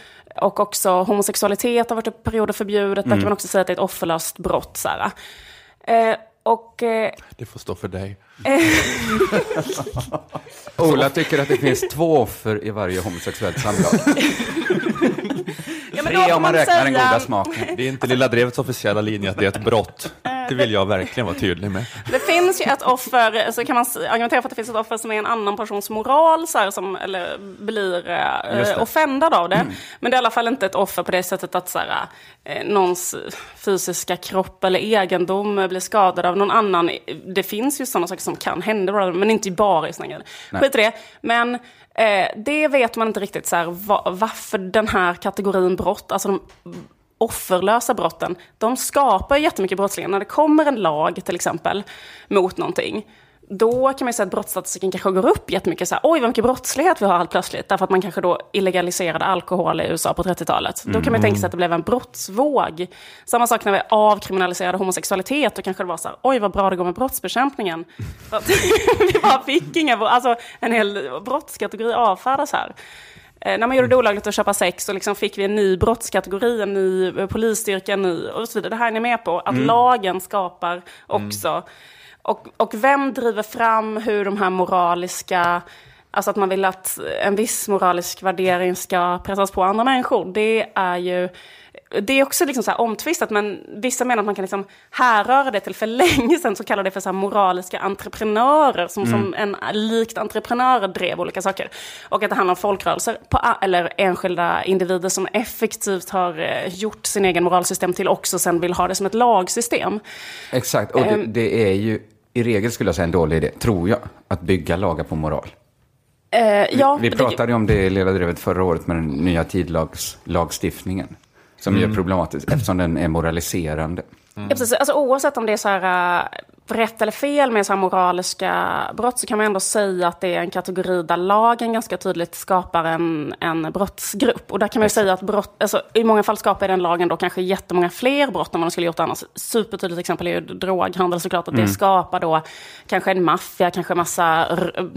Och också homosexualitet har varit i perioder förbjudet. Där kan man också säga att det är ett offerlöst brott. Så här. Eh, och... Eh, Det får stå för dig. Ola tycker att det finns två offer i varje homosexuellt samlag. Tre om man räknar den goda smaken. Det är inte Lilla Drevets officiella linje att det är ett brott. Det vill jag verkligen vara tydlig med. Det finns ju ett offer, så kan man argumentera för att det finns ett offer som är en annan persons moral, så här, som, eller blir eh, offendad av det. Men det är i alla fall inte ett offer på det sättet att så här, eh, någons fysiska kropp eller egendom blir skadad av någon annan. Det finns ju sådana saker som kan hända, men inte bara i sådana grejer. Skit i det. Men eh, det vet man inte riktigt så här, va, varför den här kategorin brott, alltså de offerlösa brotten, de skapar jättemycket brottslingar. När det kommer en lag till exempel mot någonting, då kan man säga att brottsstatistiken kanske går upp jättemycket. Så här, Oj, vad mycket brottslighet vi har helt plötsligt. Därför att man kanske då illegaliserade alkohol i USA på 30-talet. Då kan man ju tänka sig att det blev en brottsvåg. Samma sak när vi avkriminaliserade homosexualitet. Då kanske det var så här, oj vad bra det går med brottsbekämpningen. Vi bara fick inga, alltså en hel brottskategori avfärdas här. Eh, när man gjorde det olagligt att köpa sex så liksom fick vi en ny brottskategori, en ny eh, polisstyrka, en ny och så vidare. Det här är ni med på, att lagen skapar också. Och, och vem driver fram hur de här moraliska, alltså att man vill att en viss moralisk värdering ska pressas på andra människor, det är ju det är också liksom så omtvistat, men vissa menar att man kan liksom härröra det till för länge sedan, så kallar det för så moraliska entreprenörer, som, som en, likt entreprenörer drev olika saker. Och att det handlar om folkrörelser, på, eller enskilda individer som effektivt har eh, gjort sin egen moralsystem till också sen vill ha det som ett lagsystem. Exakt, och det, Ehm. det är ju i regel skulle jag säga en dålig idé, tror jag, att bygga lagar på moral. Eh, ja, Vi det- pratade ju om det i Lilla Drevet förra året med den nya tidlagstiftningen. Som ju är problematisk eftersom den är moraliserande. Ja, precis. Alltså, oavsett om det är så här, äh, rätt eller fel med så moraliska brott så kan man ändå säga att det är en kategori där lagen ganska tydligt skapar en, en brottsgrupp. Och där kan man ju säga att brott, alltså, i många fall skapar den lagen då kanske jättemånga fler brott än vad man skulle gjort annars. Supertydligt exempel är ju droghandel såklart, att det skapar då kanske en maffia, kanske massa r-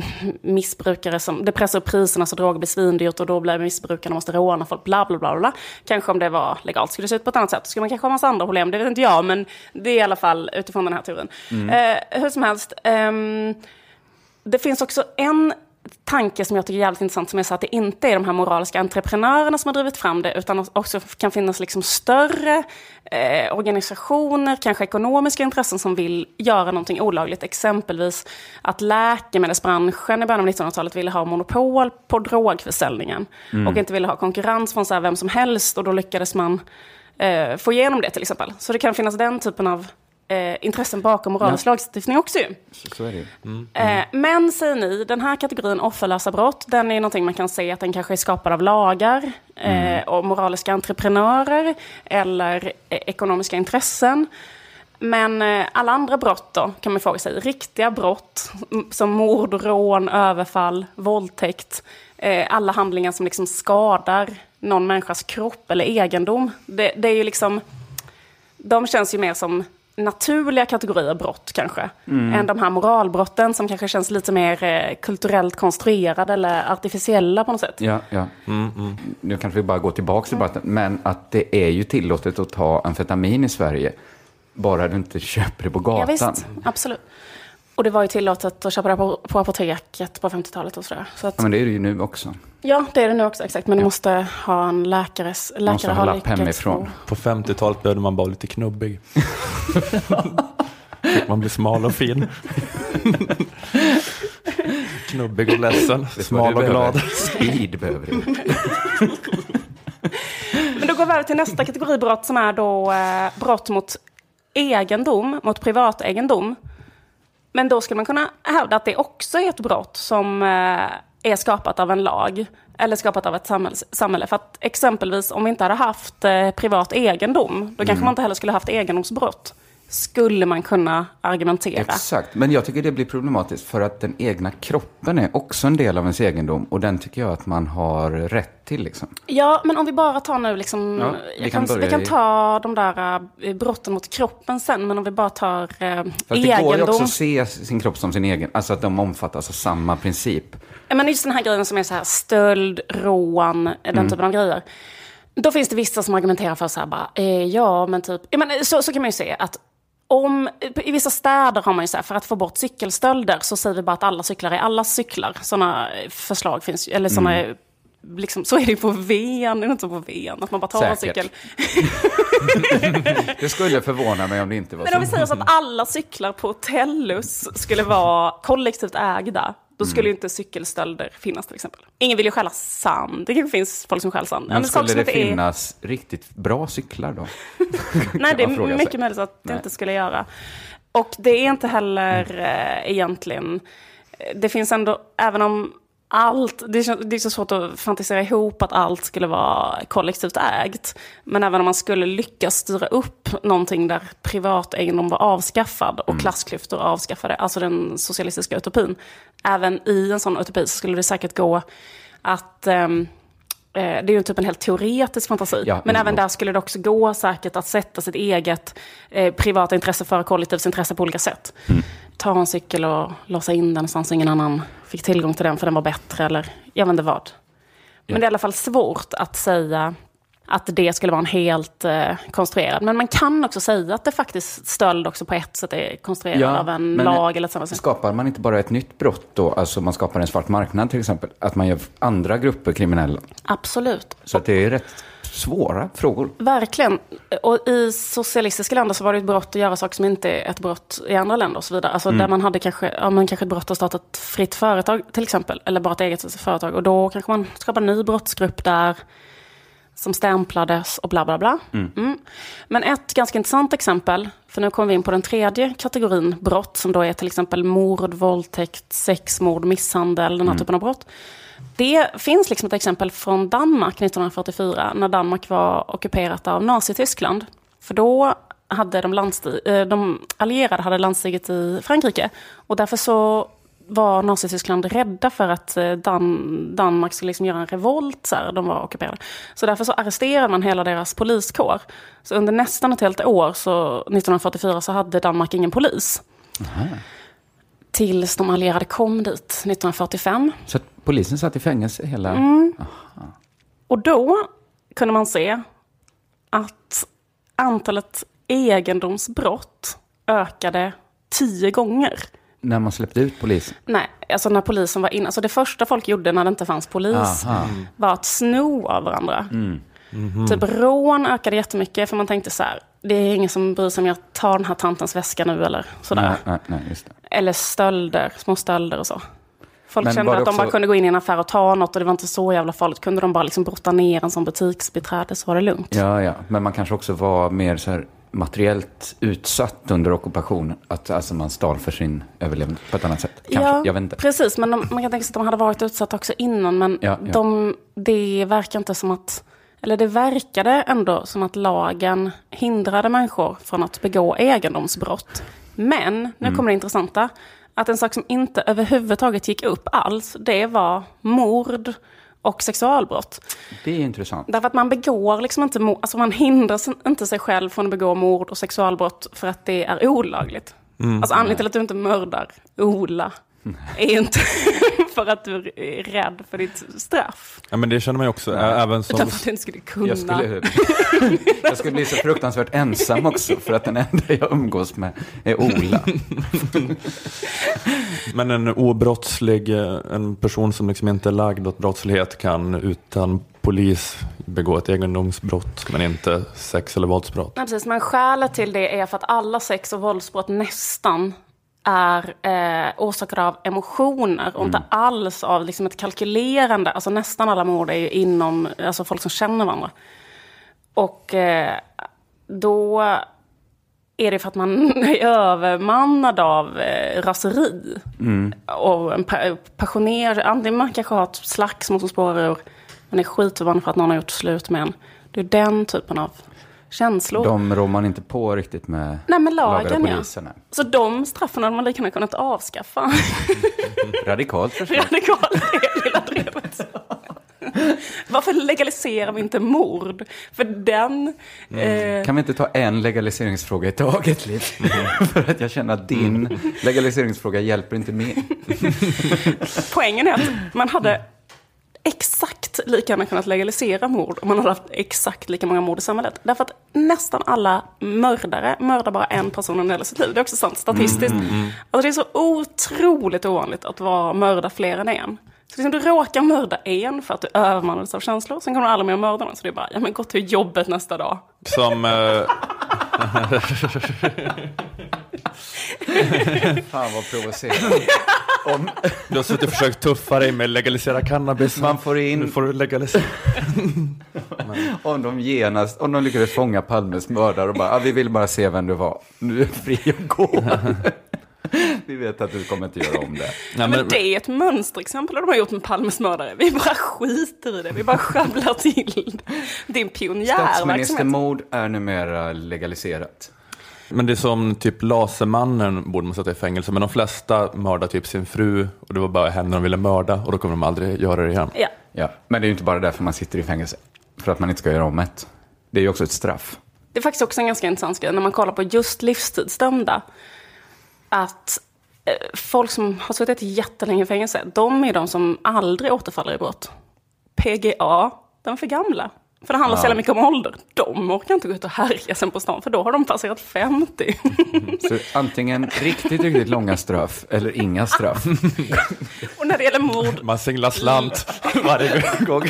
missbrukare som, det pressar upp priserna så droger blir svindyrt och då blir missbrukarna måste råna folk, bla bla bla bla. Kanske om det var legalt skulle det se ut på ett annat sätt. Skulle man kanske ha massa andra problem, det vet inte jag, men det är i alla fall utifrån den här teorin. Eh, hur som helst, ehm, det finns också en tanke som jag tycker är jävligt intressant som är så att det inte är de här moraliska entreprenörerna som har drivit fram det utan också kan finnas liksom större eh, organisationer, kanske ekonomiska intressen som vill göra någonting olagligt. Exempelvis att läkemedelsbranschen i början av 1900-talet ville ha monopol på drogförsäljningen och inte ville ha konkurrens från så vem som helst och då lyckades man eh, få igenom det till exempel. Så det kan finnas den typen av eh, intressen bakom moralisk Ja. lagstiftning också ju. Så, så är det ju. Eh, men säger ni, den här kategorin offerlösa brott, den är någonting man kan se att den kanske är skapad av lagar eh, och moraliska entreprenörer eller eh, ekonomiska intressen. Men eh, alla andra brott då, kan man fråga sig. Riktiga brott som mord, rån, överfall, våldtäkt. Alla handlingar som liksom skadar någon människas kropp eller egendom. Det, det är ju liksom, de känns ju mer som naturliga kategorier brott kanske. Mm. Än de här moralbrotten som kanske känns lite mer eh, kulturellt konstruerade eller artificiella på något sätt. Ja, ja. Nu kanske vi bara går tillbaka till debatten, men att det är ju tillåtet att ta amfetamin i Sverige, bara du inte köper det på Ja, gatan. visst, absolut. Och det var ju tillåtet att köpa det på, på apoteket på 50-talet och sådär. Så att, Ja, men det är det ju nu också. ja, det är det nu också exakt. Men du måste ha en läkares... Man måste Läkare ha lapp hemifrån. På 50-talet behövde man bara lite knubbig. Man bli smal och fin. knubbig och ledsen, smal och glad. Speed behöver du. Men då går vi över till nästa kategori brott som är då eh, brott mot egendom, mot privategendom. Men då skulle man kunna hävda att det också är ett brott som eh, är skapat av en lag eller skapat av ett samhälle. För att exempelvis om vi inte hade haft eh, privat egendom, då kanske Mm. man inte heller skulle haft egendomsbrott. Skulle man kunna argumentera. Exakt, men jag tycker det blir problematiskt för att den egna kroppen är också en del av ens egendom och den tycker jag att man har rätt till. Liksom. Ja, men om vi bara tar nu liksom... Ja, vi kan kan, vi kan ta de där eh, brotten mot kroppen sen, men om vi bara tar eh, Fast det går ju egendom. också att se sin kropp som sin egen, alltså att de omfattas av samma princip. Ja, men just den här grejen som är så här stöld, rån, den Mm. typen av grejer. Då finns det vissa som argumenterar för så här bara, eh, ja men typ, ja, men så, så kan man ju se att om, i vissa städer har man ju så här, för att få bort cykelstölder så säger vi bara att alla cyklar är allas cyklar. Sådana förslag finns eller sådana, Mm. liksom, så är det ju på Ven, det är inte på Ven, att man bara tar en Säkert. cykel. Det skulle förvåna mig om det inte var Men om vi så. säger så att alla cyklar på Tellus skulle vara kollektivt ägda, då skulle Mm. ju inte cykelstölder finnas till exempel. Ingen vill ju stjäla sand, det kanske finns folk som stjäl sand. Men saker skulle det inte är- finnas riktigt bra cyklar då? Nej, det är sig. mycket möjligt att det Nej. inte skulle göra. Och det är inte heller eh, egentligen... Det finns ändå, även om allt... Det är, så- det är så svårt att fantisera ihop att allt skulle vara kollektivt ägt. Men även om man skulle lyckas styra upp någonting där privategendom var avskaffad och klassklyftor avskaffade, alltså den socialistiska utopin. Även i en sån utopi så skulle det säkert gå att... Eh, Det är ju typ en helt teoretisk fantasi. Ja, men även där skulle det också gå säkert att sätta sitt eget eh, privata intresse före kollektivs intresse på olika sätt. Mm. Ta en cykel och låsa in den någonstans så ingen annan fick tillgång till den för den var bättre eller jag vet inte vad. Men det är i alla fall svårt att säga att det skulle vara en helt eh, konstruerad. Men man kan också säga att det faktiskt stöld också på ett sätt är konstruerad av en lag eller samhälle. Skapar man inte bara ett nytt brott då, alltså man skapar en svart marknad till exempel, att man gör andra grupper kriminella? Absolut. Så att det är rätt svåra frågor. Verkligen. Och i socialistiska länder så var det ett brott att göra saker som inte är ett brott i andra länder och så vidare. Alltså Mm. där man hade kanske, ja, men kanske ett brott att starta ett fritt företag till exempel. Eller bara ett eget företag. Och då kanske man skapade en ny brottsgrupp där som stämplades och bla bla bla. Mm. Men ett ganska intressant exempel, för nu kommer vi in på den tredje kategorin brott, som då är till exempel mord, våldtäkt, sexmord, misshandel, den här typen av brott. Det finns liksom ett exempel från Danmark 1944, när Danmark var ockuperat av Nazityskland. För då hade de, eh, de allierade hade landstigit i Frankrike. Och därför så var Nazityskland rädda för att eh, Dan- Danmark skulle liksom göra en revolt, så här, de var ockuperade. Så därför så arresterade man hela deras poliskår. Så under nästan ett helt år, så 1944, så hade Danmark ingen polis. Tills de allierade kom dit 1945. Så polisen satt i fängelse hela... Mm. Och då kunde man se att antalet egendomsbrott ökade tio gånger. När man släppte ut polisen? Nej, alltså när polisen var inne. Alltså det första folk gjorde när det inte fanns polis Aha. var att sno av varandra. Mm. Typ rån ökade jättemycket för man tänkte så här, det är ingen som bryr sig om jag tar den här tantens väska nu eller sådär. Nej, nej, nej, just det. Eller stölder, små stölder och så. Folk Men kände att det de bara också- kunde gå in i en affär och ta något och det var inte så jävla farligt. Kunde de bara liksom brotta ner en som butiksbiträde så var det lugnt. Ja, ja. Men man kanske också var mer så här materiellt utsatt under ockupationen. Att alltså man stal för sin överlevnad på ett annat sätt. Kanske, Ja, jag vet inte. precis. Men de, man kan tänka sig att de hade varit utsatta också innan. Men Ja, ja. De, det verkar inte som att... Eller det verkade ändå som att lagen hindrade människor från att begå egendomsbrott. Men, nu Mm. kommer det intressanta. Att en sak som inte överhuvudtaget gick upp alls, det var mord och sexualbrott. Det är intressant. Därför att man begår liksom inte mord, alltså man hindrar inte sig själv från att begå mord och sexualbrott för att det är olagligt. Mm. Alltså anledningen till att du inte mördar Ola är inte för att du är rädd för ditt straff. Ja, men det känner man ju också, ä- även som... Utan för att du inte skulle kunna. Jag skulle, jag skulle bli så fruktansvärt ensam också för att den enda jag umgås med är Ola. Men en obrottslig, eh, en person som liksom inte är lagd åt brottslighet kan utan polis begå ett egendomsbrott men inte sex eller våldsbrott. Nej, precis. Men skälet till det är för att alla sex och våldsbrott nästan är eh, orsakade av emotioner och inte alls av liksom, ett kalkylerande. Alltså nästan alla mord är ju inom alltså, folk som känner varandra. Och eh, då är det för att man är övermannad av eh, raseri. Och en pa- passionerad, antingen man kanske har ett slagsmål som spårar ur, man är skitförbannad för att någon har gjort slut med en. Det är den typen av känslor. De rår man inte på riktigt med Nej men lagar lagen och ja. polisen. nej. Så de straffen hade man lika gärna kunnat avskaffa. Radikalt förstås. Radikalt det lilla drevet. Varför legaliserar vi inte mord? För den... Eh, Kan vi inte ta en legaliseringsfråga i taget, Liv? För att jag känner att din legaliseringsfråga hjälper inte mer. poängen är att man hade exakt lika gärna kunnat legalisera mord om man hade haft exakt lika många mord i samhället. Därför att nästan alla mördare mördar bara en person under hela sitt liv. Det är också sant statistiskt. Alltså det är så otroligt ovanligt att vara mörda fler än en. Så liksom du råkar mörda en för att du övermannades av känslor, sen kommer du aldrig mer mörda någon. Så det är bara, ja men gå till jobbet nästa dag. Som, eh, Fan vad provocerande. Om du har suttit och försökt tuffa dig med legalisera cannabis. man får Nu in, får du legalisera. om de genast, om de lyckades fånga Palmes mördare och bara, ah, vi vill bara se vem du var. Nu är du fri att gå. Vi vet att du kommer inte göra om det. Nej, Men det är ett mönsterexempel de har gjort med Palmes mördare. Vi bara skiter i det, vi bara sjabblar till det. Det är en pionjärverksamhet. Statsministermord är numera legaliserat. Men det är som typ Lasermannen borde man sätta i fängelse, men de flesta mördar typ sin fru och det var bara henne de ville mörda och då kommer de aldrig göra det igen. Ja. Ja, men det är ju inte bara därför man sitter i fängelse. För att man inte ska göra om ett. Det är ju också ett straff. Det är faktiskt också en ganska intressant grej när man kollar på just livstidsdömda. Att eh, folk som har suttit jättelänge i fängelse, de är de som aldrig återfaller i brott. PGA, de är för gamla. För det handlar så jävla mycket om ålder. De orkar inte gå ut och härja sen på stan, för då har de passerat 50. Så antingen riktigt, riktigt långa straff eller inga straff. Och när det gäller mord, Man singlar slant varje gång.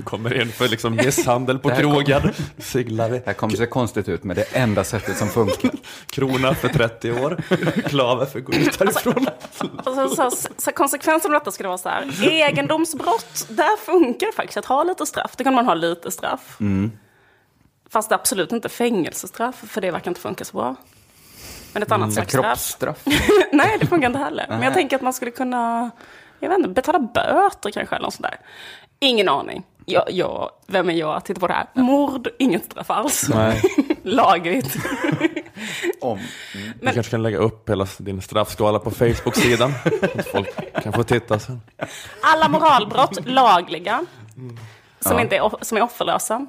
Du kommer in för liksom misshandel på Det kom- krogen. Det här kommer se konstigt ut, men det är enda sättet som funkar. krona för 30 år. Klaver för att gå ut härifrån. alltså, så, så, så konsekvensen av detta skulle vara så här. Egendomsbrott, där funkar det faktiskt att ha lite straff. Det kan man ha lite straff. Fast det är absolut inte fängelsestraff, för det verkar inte funka så bra. Men ett annat slags straff. Kroppsstraff. Nej, det funkar inte heller. Men jag tänker att man skulle kunna, jag vet inte, betala böter kanske eller något sånt där. Ingen aning. Jag, jag, vem är jag att titta på det här? Mord, inget straff alls. Nej. Lagligt. Om. Du kanske kan lägga upp hela din straffskala på Facebook-sidan. Så att folk kan få titta sen. Alla moralbrott lagliga. Som, Ja. inte är, som är offerlösa.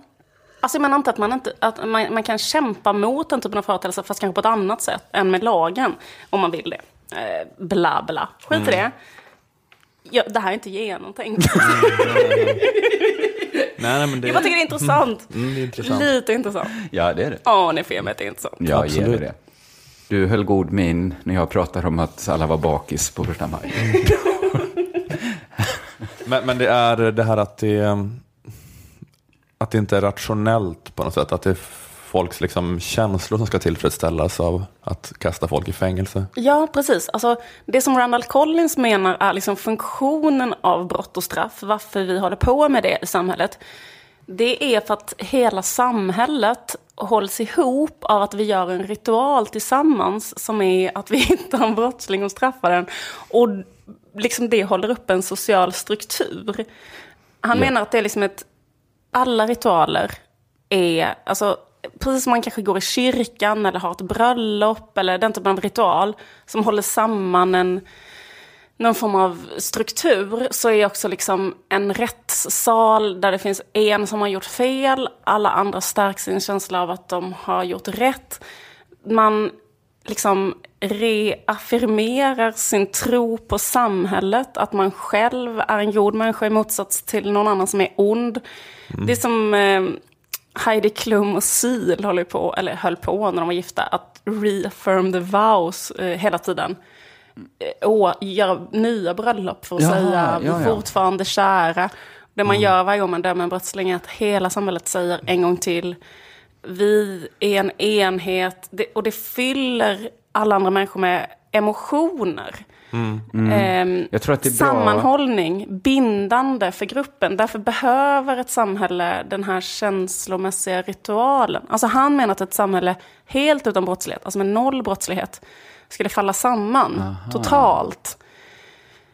Alltså jag menar inte att man, inte, att man, man kan kämpa mot den typen av företeelser fast kanske på ett annat sätt än med lagen. Om man vill det. Eh, bla bla. Skit i det. Ja, det här är inte genomtänkt. Nej, nej, men det, Jag bara tycker det är intressant. Mm, det är intressant. Lite intressant. Ja, det är det. Ja, ni får mig att det är intressant. Ger Absolut. det. Du höll god min när jag pratade om att alla var bakis på första maj. Men, men det är det här att det, att det inte är rationellt på något sätt. Att det är folks liksom känslor som ska tillfredsställas av att kasta folk i fängelse. Ja, precis. Alltså, det som Randall Collins menar är liksom funktionen av brott och straff, varför vi håller på med det i samhället. Det är för att hela samhället hålls ihop av att vi gör en ritual tillsammans som är att vi hittar en brottsling och straffar den. Och liksom det håller upp en social struktur. Han Ja. menar att det är liksom ett... Alla ritualer är... Alltså, precis som man kanske går i kyrkan eller har ett bröllop eller den typen av ritual som håller samman en någon form av struktur så är också liksom en rättssal där det finns en som har gjort fel, alla andra stärks i en känsla av att de har gjort rätt. Man liksom reaffirmerar sin tro på samhället, att man själv är en god människa i motsats till någon annan som är ond. Det är som eh, Heidi Klum och Sil håller på, eller höll på när de var gifta, att reaffirm the vows eh, hela tiden. Eh, Och göra nya bröllop för att Jaha, säga vi ja, ja. fortfarande kära. Det man gör varje gång man dömer en brottsling är att hela samhället säger en gång till vi är en enhet det, och det fyller alla andra människor med emotioner. Mm. Ehm, Jag tror att det är bra- Sammanhållning, bindande för gruppen. Därför behöver ett samhälle den här känslomässiga ritualen. Alltså han menar att ett samhälle helt utan brottslighet, alltså med noll brottslighet, skulle falla samman Aha. totalt.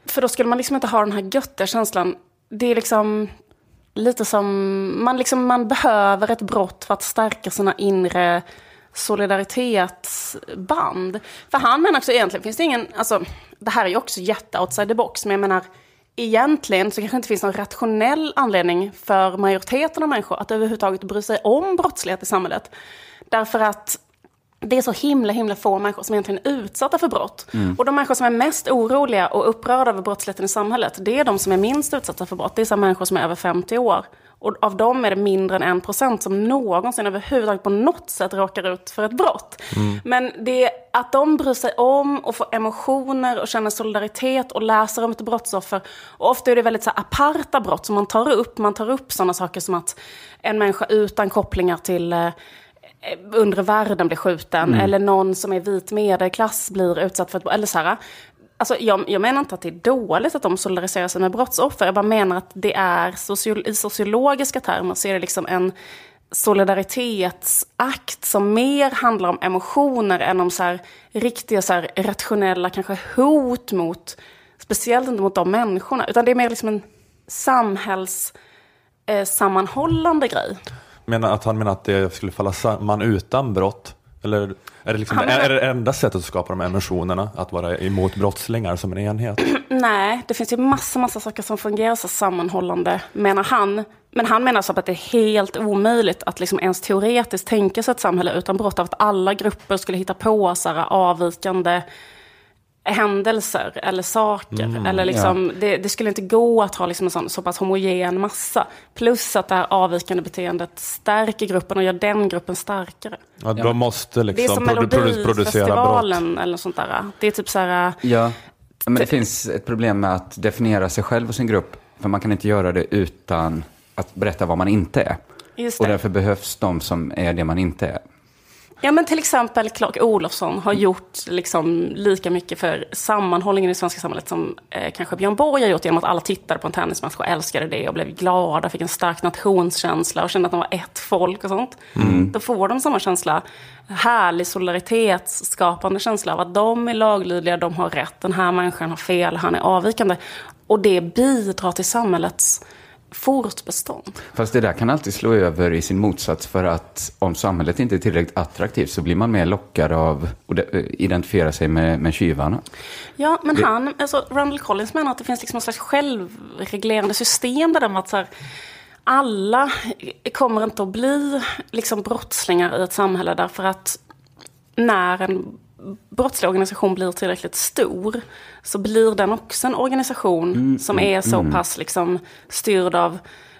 För då skulle man liksom inte ha den här göttiga känslan. Det är liksom lite som, man, liksom, man behöver ett brott för att stärka sina inre solidaritetsband. För han menar också egentligen finns det ingen, alltså det här är ju också jätte outside the box, men jag menar egentligen så kanske det inte finns någon rationell anledning för majoriteten av människor att överhuvudtaget bry sig om brottslighet i samhället. Därför att det är så himla, himla få människor som egentligen är utsatta för brott. Mm. Och de människor som är mest oroliga och upprörda över brottsligheten i samhället, det är de som är minst utsatta för brott. Det är så människor som är över 50 år. Och av dem är det mindre än en procent som någonsin överhuvudtaget på något sätt råkar ut för ett brott. Men det att de bryr sig om och får emotioner och känner solidaritet och läser om ett brottsoffer. Och ofta är det väldigt så här aparta brott som man tar upp. Man tar upp sådana saker som att en människa utan kopplingar till eh, undre världen blir skjuten Mm. eller någon som är vit medelklass blir utsatt för ett eller så här. Alltså, jag, jag menar inte att det är dåligt att de solidariserar sig med brottsoffer. Jag bara menar att det är socio, i sociologiska termer så är det liksom en solidaritetsakt som mer handlar om emotioner än om så här, riktiga så här, rationella kanske hot mot, speciellt inte mot de människorna, utan det är mer liksom en samhällssammanhållande eh, grej. Menar att han menar att det skulle falla samman utan brott? Eller är det, liksom, menar- är det enda sättet att skapa de emotionerna? Att vara emot brottslingar som en enhet? Nej, det finns ju massa, massa saker som fungerar så sammanhållande, menar han. Men han menar så att det är helt omöjligt att liksom ens teoretiskt tänka sig ett samhälle utan brott, av att alla grupper skulle hitta på så här avvikande händelser eller saker. Mm, eller liksom, det, det skulle inte gå att ha liksom en sån, så pass homogen massa. Plus att det här avvikande beteendet stärker gruppen och gör den gruppen starkare. Ja, de måste det är liksom som produ- produ- producera brott. Melodifestivalen eller sånt där. Det är typ så här... Ja, men det finns ett problem med att definiera sig själv och sin grupp. För man kan inte göra det utan att berätta vad man inte är. Just Och därför behövs de som är det man inte är. Ja men till exempel Clark Olofsson har gjort liksom lika mycket för sammanhållningen i det svenska samhället som eh, kanske Björn Borg har gjort genom att alla tittade på en tennismatch och älskade det och blev glada, fick en stark nationskänsla och kände att de var ett folk och sånt. Mm. Då får de samma känsla, härlig solidaritetsskapande känsla av att de är laglydiga, de har rätt, den här människan har fel, han är avvikande. Och det bidrar till samhällets fortbestånd. Fast det där kan alltid slå över i sin motsats för att om samhället inte är tillräckligt attraktivt så blir man mer lockad av att identifiera sig med, med tjuvarna. Ja, men Det- han, alltså Randall Collins menar att det finns liksom en slags självreglerande system där med att så här, alla kommer inte att bli liksom brottslingar i ett samhälle därför att när en brottslig organisation blir tillräckligt stor så blir den också en organisation Mm, som är så mm. pass liksom styrd av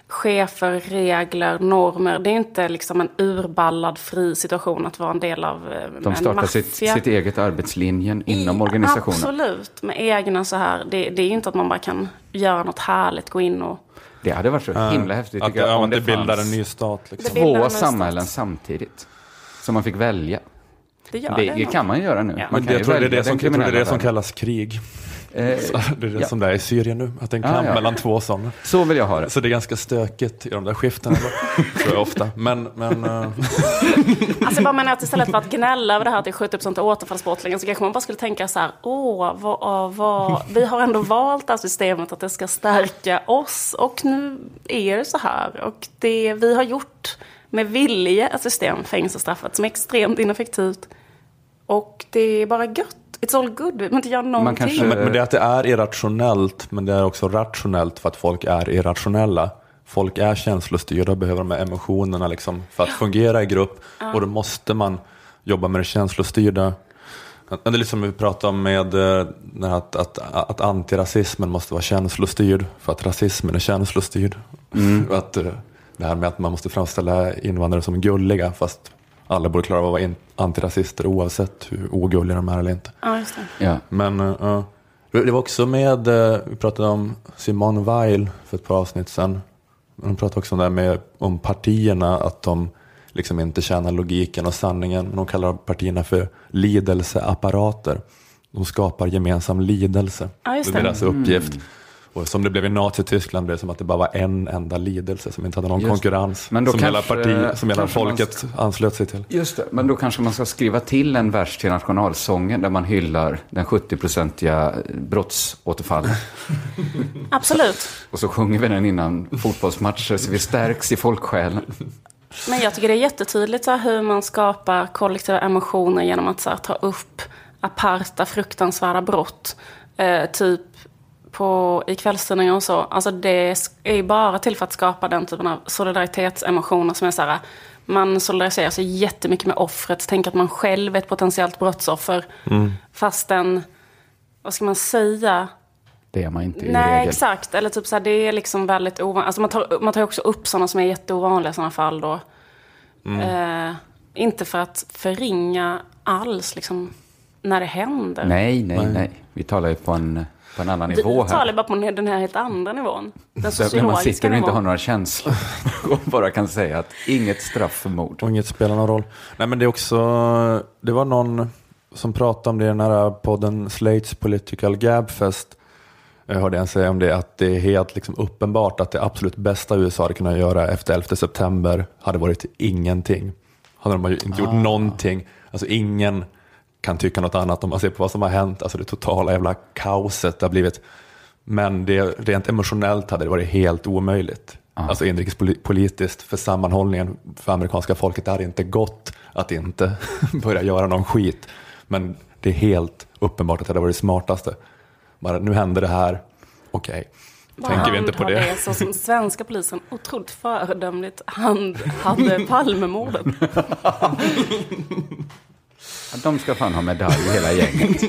chefer, regler, normer. Det är inte liksom en urballad fri situation att vara en del av eh, De en startar maffia. sitt, sitt eget arbetslinjen inom organisationen. Absolut, med egna så här. Det, det är ju inte att man bara kan göra något härligt, gå in och... Det hade varit så himla häftigt Att- tycker jag. ja, om att det bildar en ny stat, liksom. Det Två ny stat. samhällen samtidigt. Som man fick välja. Det gör det, det kan man göra nu. Ja. Man Men kan jag tror det är det som, jag tror det, är det som kallas krig. Eh, Så det är det ja. som det är i Syrien nu, att det är en Ah, kamp ja. mellan två sådana. Så vill jag ha det. Så det är ganska stökigt i de där skiftena, tror jag ofta. Men, men eh, Alltså jag bara menar att istället för att gnälla över det här att det är 70% återfallsbrottslingar så kanske man bara skulle tänka så här, åh, vad, vad, vi har ändå valt det här systemet att det ska stärka oss och nu är det så här. Och det vi har gjort med vilje ett system, fängelsestraffet, som är extremt ineffektivt. Och det är bara gött. It's all good. Behöver inte göra någonting. kanske- men, men det är att det är irrationellt, men det är också rationellt för att folk är irrationella. Folk är känslostyrda och behöver de här emotionerna liksom för att fungera i grupp. Och då måste man jobba med det känslostyrda. Det är lite som vi pratade om med eh, att, att, att antirasismen måste vara känslostyrd för att rasismen är känslostyrd. Och att, eh, det här med att man måste framställa invandrare som gulliga fast alla borde klara av att vara antirasister oavsett hur ogulliga de är eller inte. Ja, just det. Ja. Men uh, det var också med, uh, vi pratade om Simone Weil för ett par avsnitt sedan. De pratade också om det här med om partierna, att de liksom inte tjänar logiken och sanningen. Men de kallar partierna för lidelseapparater. De skapar gemensam lidelse. Ja, just det är det. deras uppgift. Och som det blev i Nazityskland blev det som att det bara var en enda lidelse som inte hade någon Just konkurrens. Men då som hela, kanske- parti, som hela kanske man folket anslöt sig till. Just det, men då kanske man ska skriva till en vers till nationalsången där man hyllar den 70-procentiga brottsåterfallen. Absolut. Och så sjunger vi den innan fotbollsmatcher så vi stärks i folksjälen. Men jag tycker det är jättetydligt så här, hur man skapar kollektiva emotioner genom att så här, ta upp aparta fruktansvärda brott. Eh, typ på, i kvällstidningar och så. Alltså det är ju bara till för att skapa den typen av solidaritetsemotioner som är så här. Man solidariserar sig jättemycket med offret, tänker att man själv är ett potentiellt brottsoffer. Fastän, vad ska man säga? Det är man inte i Nej, regel. exakt. Eller typ så här, det är liksom väldigt ovanligt. Alltså man, tar, man tar också upp sådana som är jätteovanliga i sådana fall då. Eh, inte för att förringa alls liksom när det händer. Nej, nej, nej. Vi talar ju på en, på en annan Du nivå talar här. bara på den här helt andra nivån. Den Där man sociologiska sitter och inte har några känslor och bara kan säga att inget straff för mord. Och inget spelar någon roll. Nej men det är också, det var någon som pratade om det i den här podden Slates Political Gabfest. Jag hörde en säga om det, att det är helt liksom uppenbart att det absolut bästa USA hade kunnat göra efter 11 september hade varit ingenting. Hade de inte gjort någonting, alltså ingen kan tycka något annat om man ser på vad som har hänt, alltså det totala jävla kaoset det har blivit. Men det, rent emotionellt hade det varit helt omöjligt. Alltså inrikespolitiskt för sammanhållningen för amerikanska folket. Det hade inte gått att inte börja göra någon skit. Men det är helt uppenbart att det hade varit det smartaste. Bara, nu hände det här, okej. Tänker vi inte på det? Så som svenska polisen otroligt föredömligt hand, hade Palmemordet. De ska fan ha medalj hela gänget.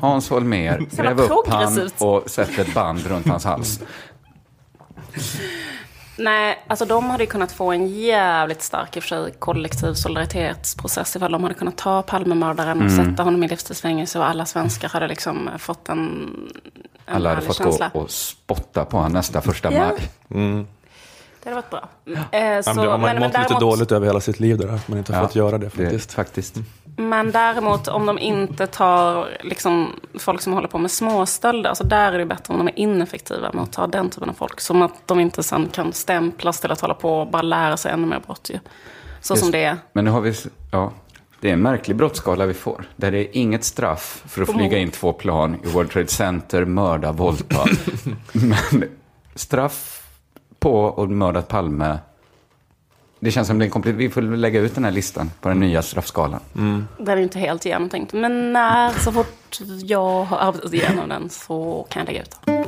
Hans Holmér, Så gräv jävla upp han och sätt ett band runt hans hals. Nej, alltså de hade ju kunnat få en jävligt stark i och för sig kollektiv solidaritetsprocess ifall de hade kunnat ta Palmemördaren och Mm. sätta honom i livstidsfängelse och alla svenskar hade liksom fått en, en Alla hade fått känsla. gå och spotta på honom nästa första Ja. maj. Det hade varit bra. Eh, Ja, så, men det har man men, mått lite däremot, dåligt över hela sitt liv där, att man inte har Ja, fått göra det faktiskt. faktiskt. Men däremot om de inte tar liksom, folk som håller på med småstölder, alltså där är det bättre om de är ineffektiva med att ta den typen av folk. Som att de inte sen kan stämplas till att hålla på och bara lära sig ännu mer brott. Ju. Så Just- som det är. Men nu har vi, ja, det är en märklig brottsskala vi får. Där det är inget straff för att På flyga mord. in två plan i World Trade Center, mörda, våldta. Men straff på att mörda Palme. Det känns som det är. Vi får lägga ut den här listan på den nya straffskalan. Den är inte helt genomtänkt. Men när, så fort jag har arbetat igenom den så kan jag lägga ut den.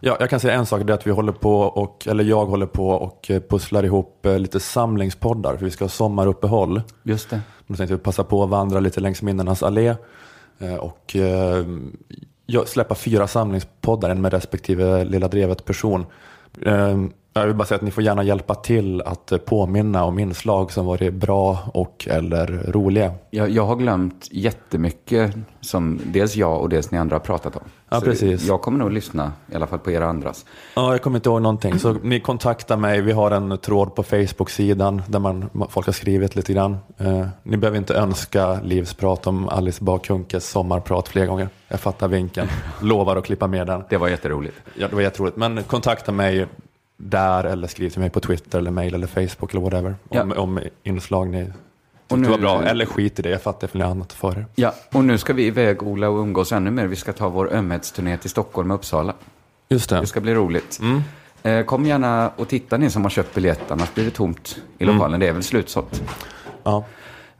Ja, jag kan säga en sak, det är att vi håller på och, eller jag håller på och eh, pusslar ihop eh, lite samlingspoddar, för vi ska ha sommaruppehåll. Just det. Då tänkte vi passa på att vandra lite längs minnenas allé eh, och släppa fyra samlingspoddar, en med respektive Lilla Drevet-person. Ehm, jag vill bara säga att ni får gärna hjälpa till att eh, påminna om inslag som varit bra och eller roliga. Jag, jag har glömt jättemycket som dels jag och dels ni andra har pratat om. Ja, Så precis. Jag kommer nog lyssna, i alla fall på era andras. Ja, jag kommer inte ihåg någonting. Så ni kontaktar mig. Vi har en tråd på Facebook-sidan där man, folk har skrivit lite grann. Eh, ni behöver inte önska Livs prat om Alice Bakunkes sommarprat fler gånger. Jag fattar vinken. Lovar att klippa med den. Det var jätteroligt. Ja, det var jätteroligt. Men kontakta mig där eller skriv till mig på Twitter eller mail eller Facebook eller whatever. Om, om inslag ni tyckte nu- var bra. Eller skit i det. Jag fattar för annat för er. Ja, och nu ska vi iväg, Ola, och umgås ännu mer. Vi ska ta vår ömhetsturné till Stockholm och Uppsala. Just det. Det ska bli roligt. Mm. Eh, kom gärna och titta ni som har köpt biljett, annars blir det tomt i Mm. lokalen. Det är väl slutsålt. Ja.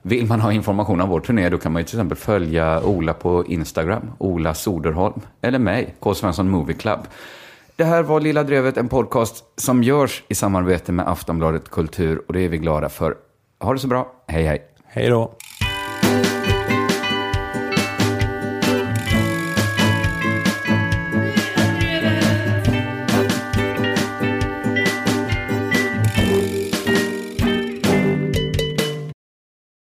Vill man ha information om vår turné, då kan man ju till exempel följa Ola på Instagram, Ola Soderholm, eller mig, K. Svensson Movie Club. Det här var Lilla Drevet, en podcast som görs i samarbete med Aftonbladet Kultur och det är vi glada för. Ha det så bra, hej hej. Hej då.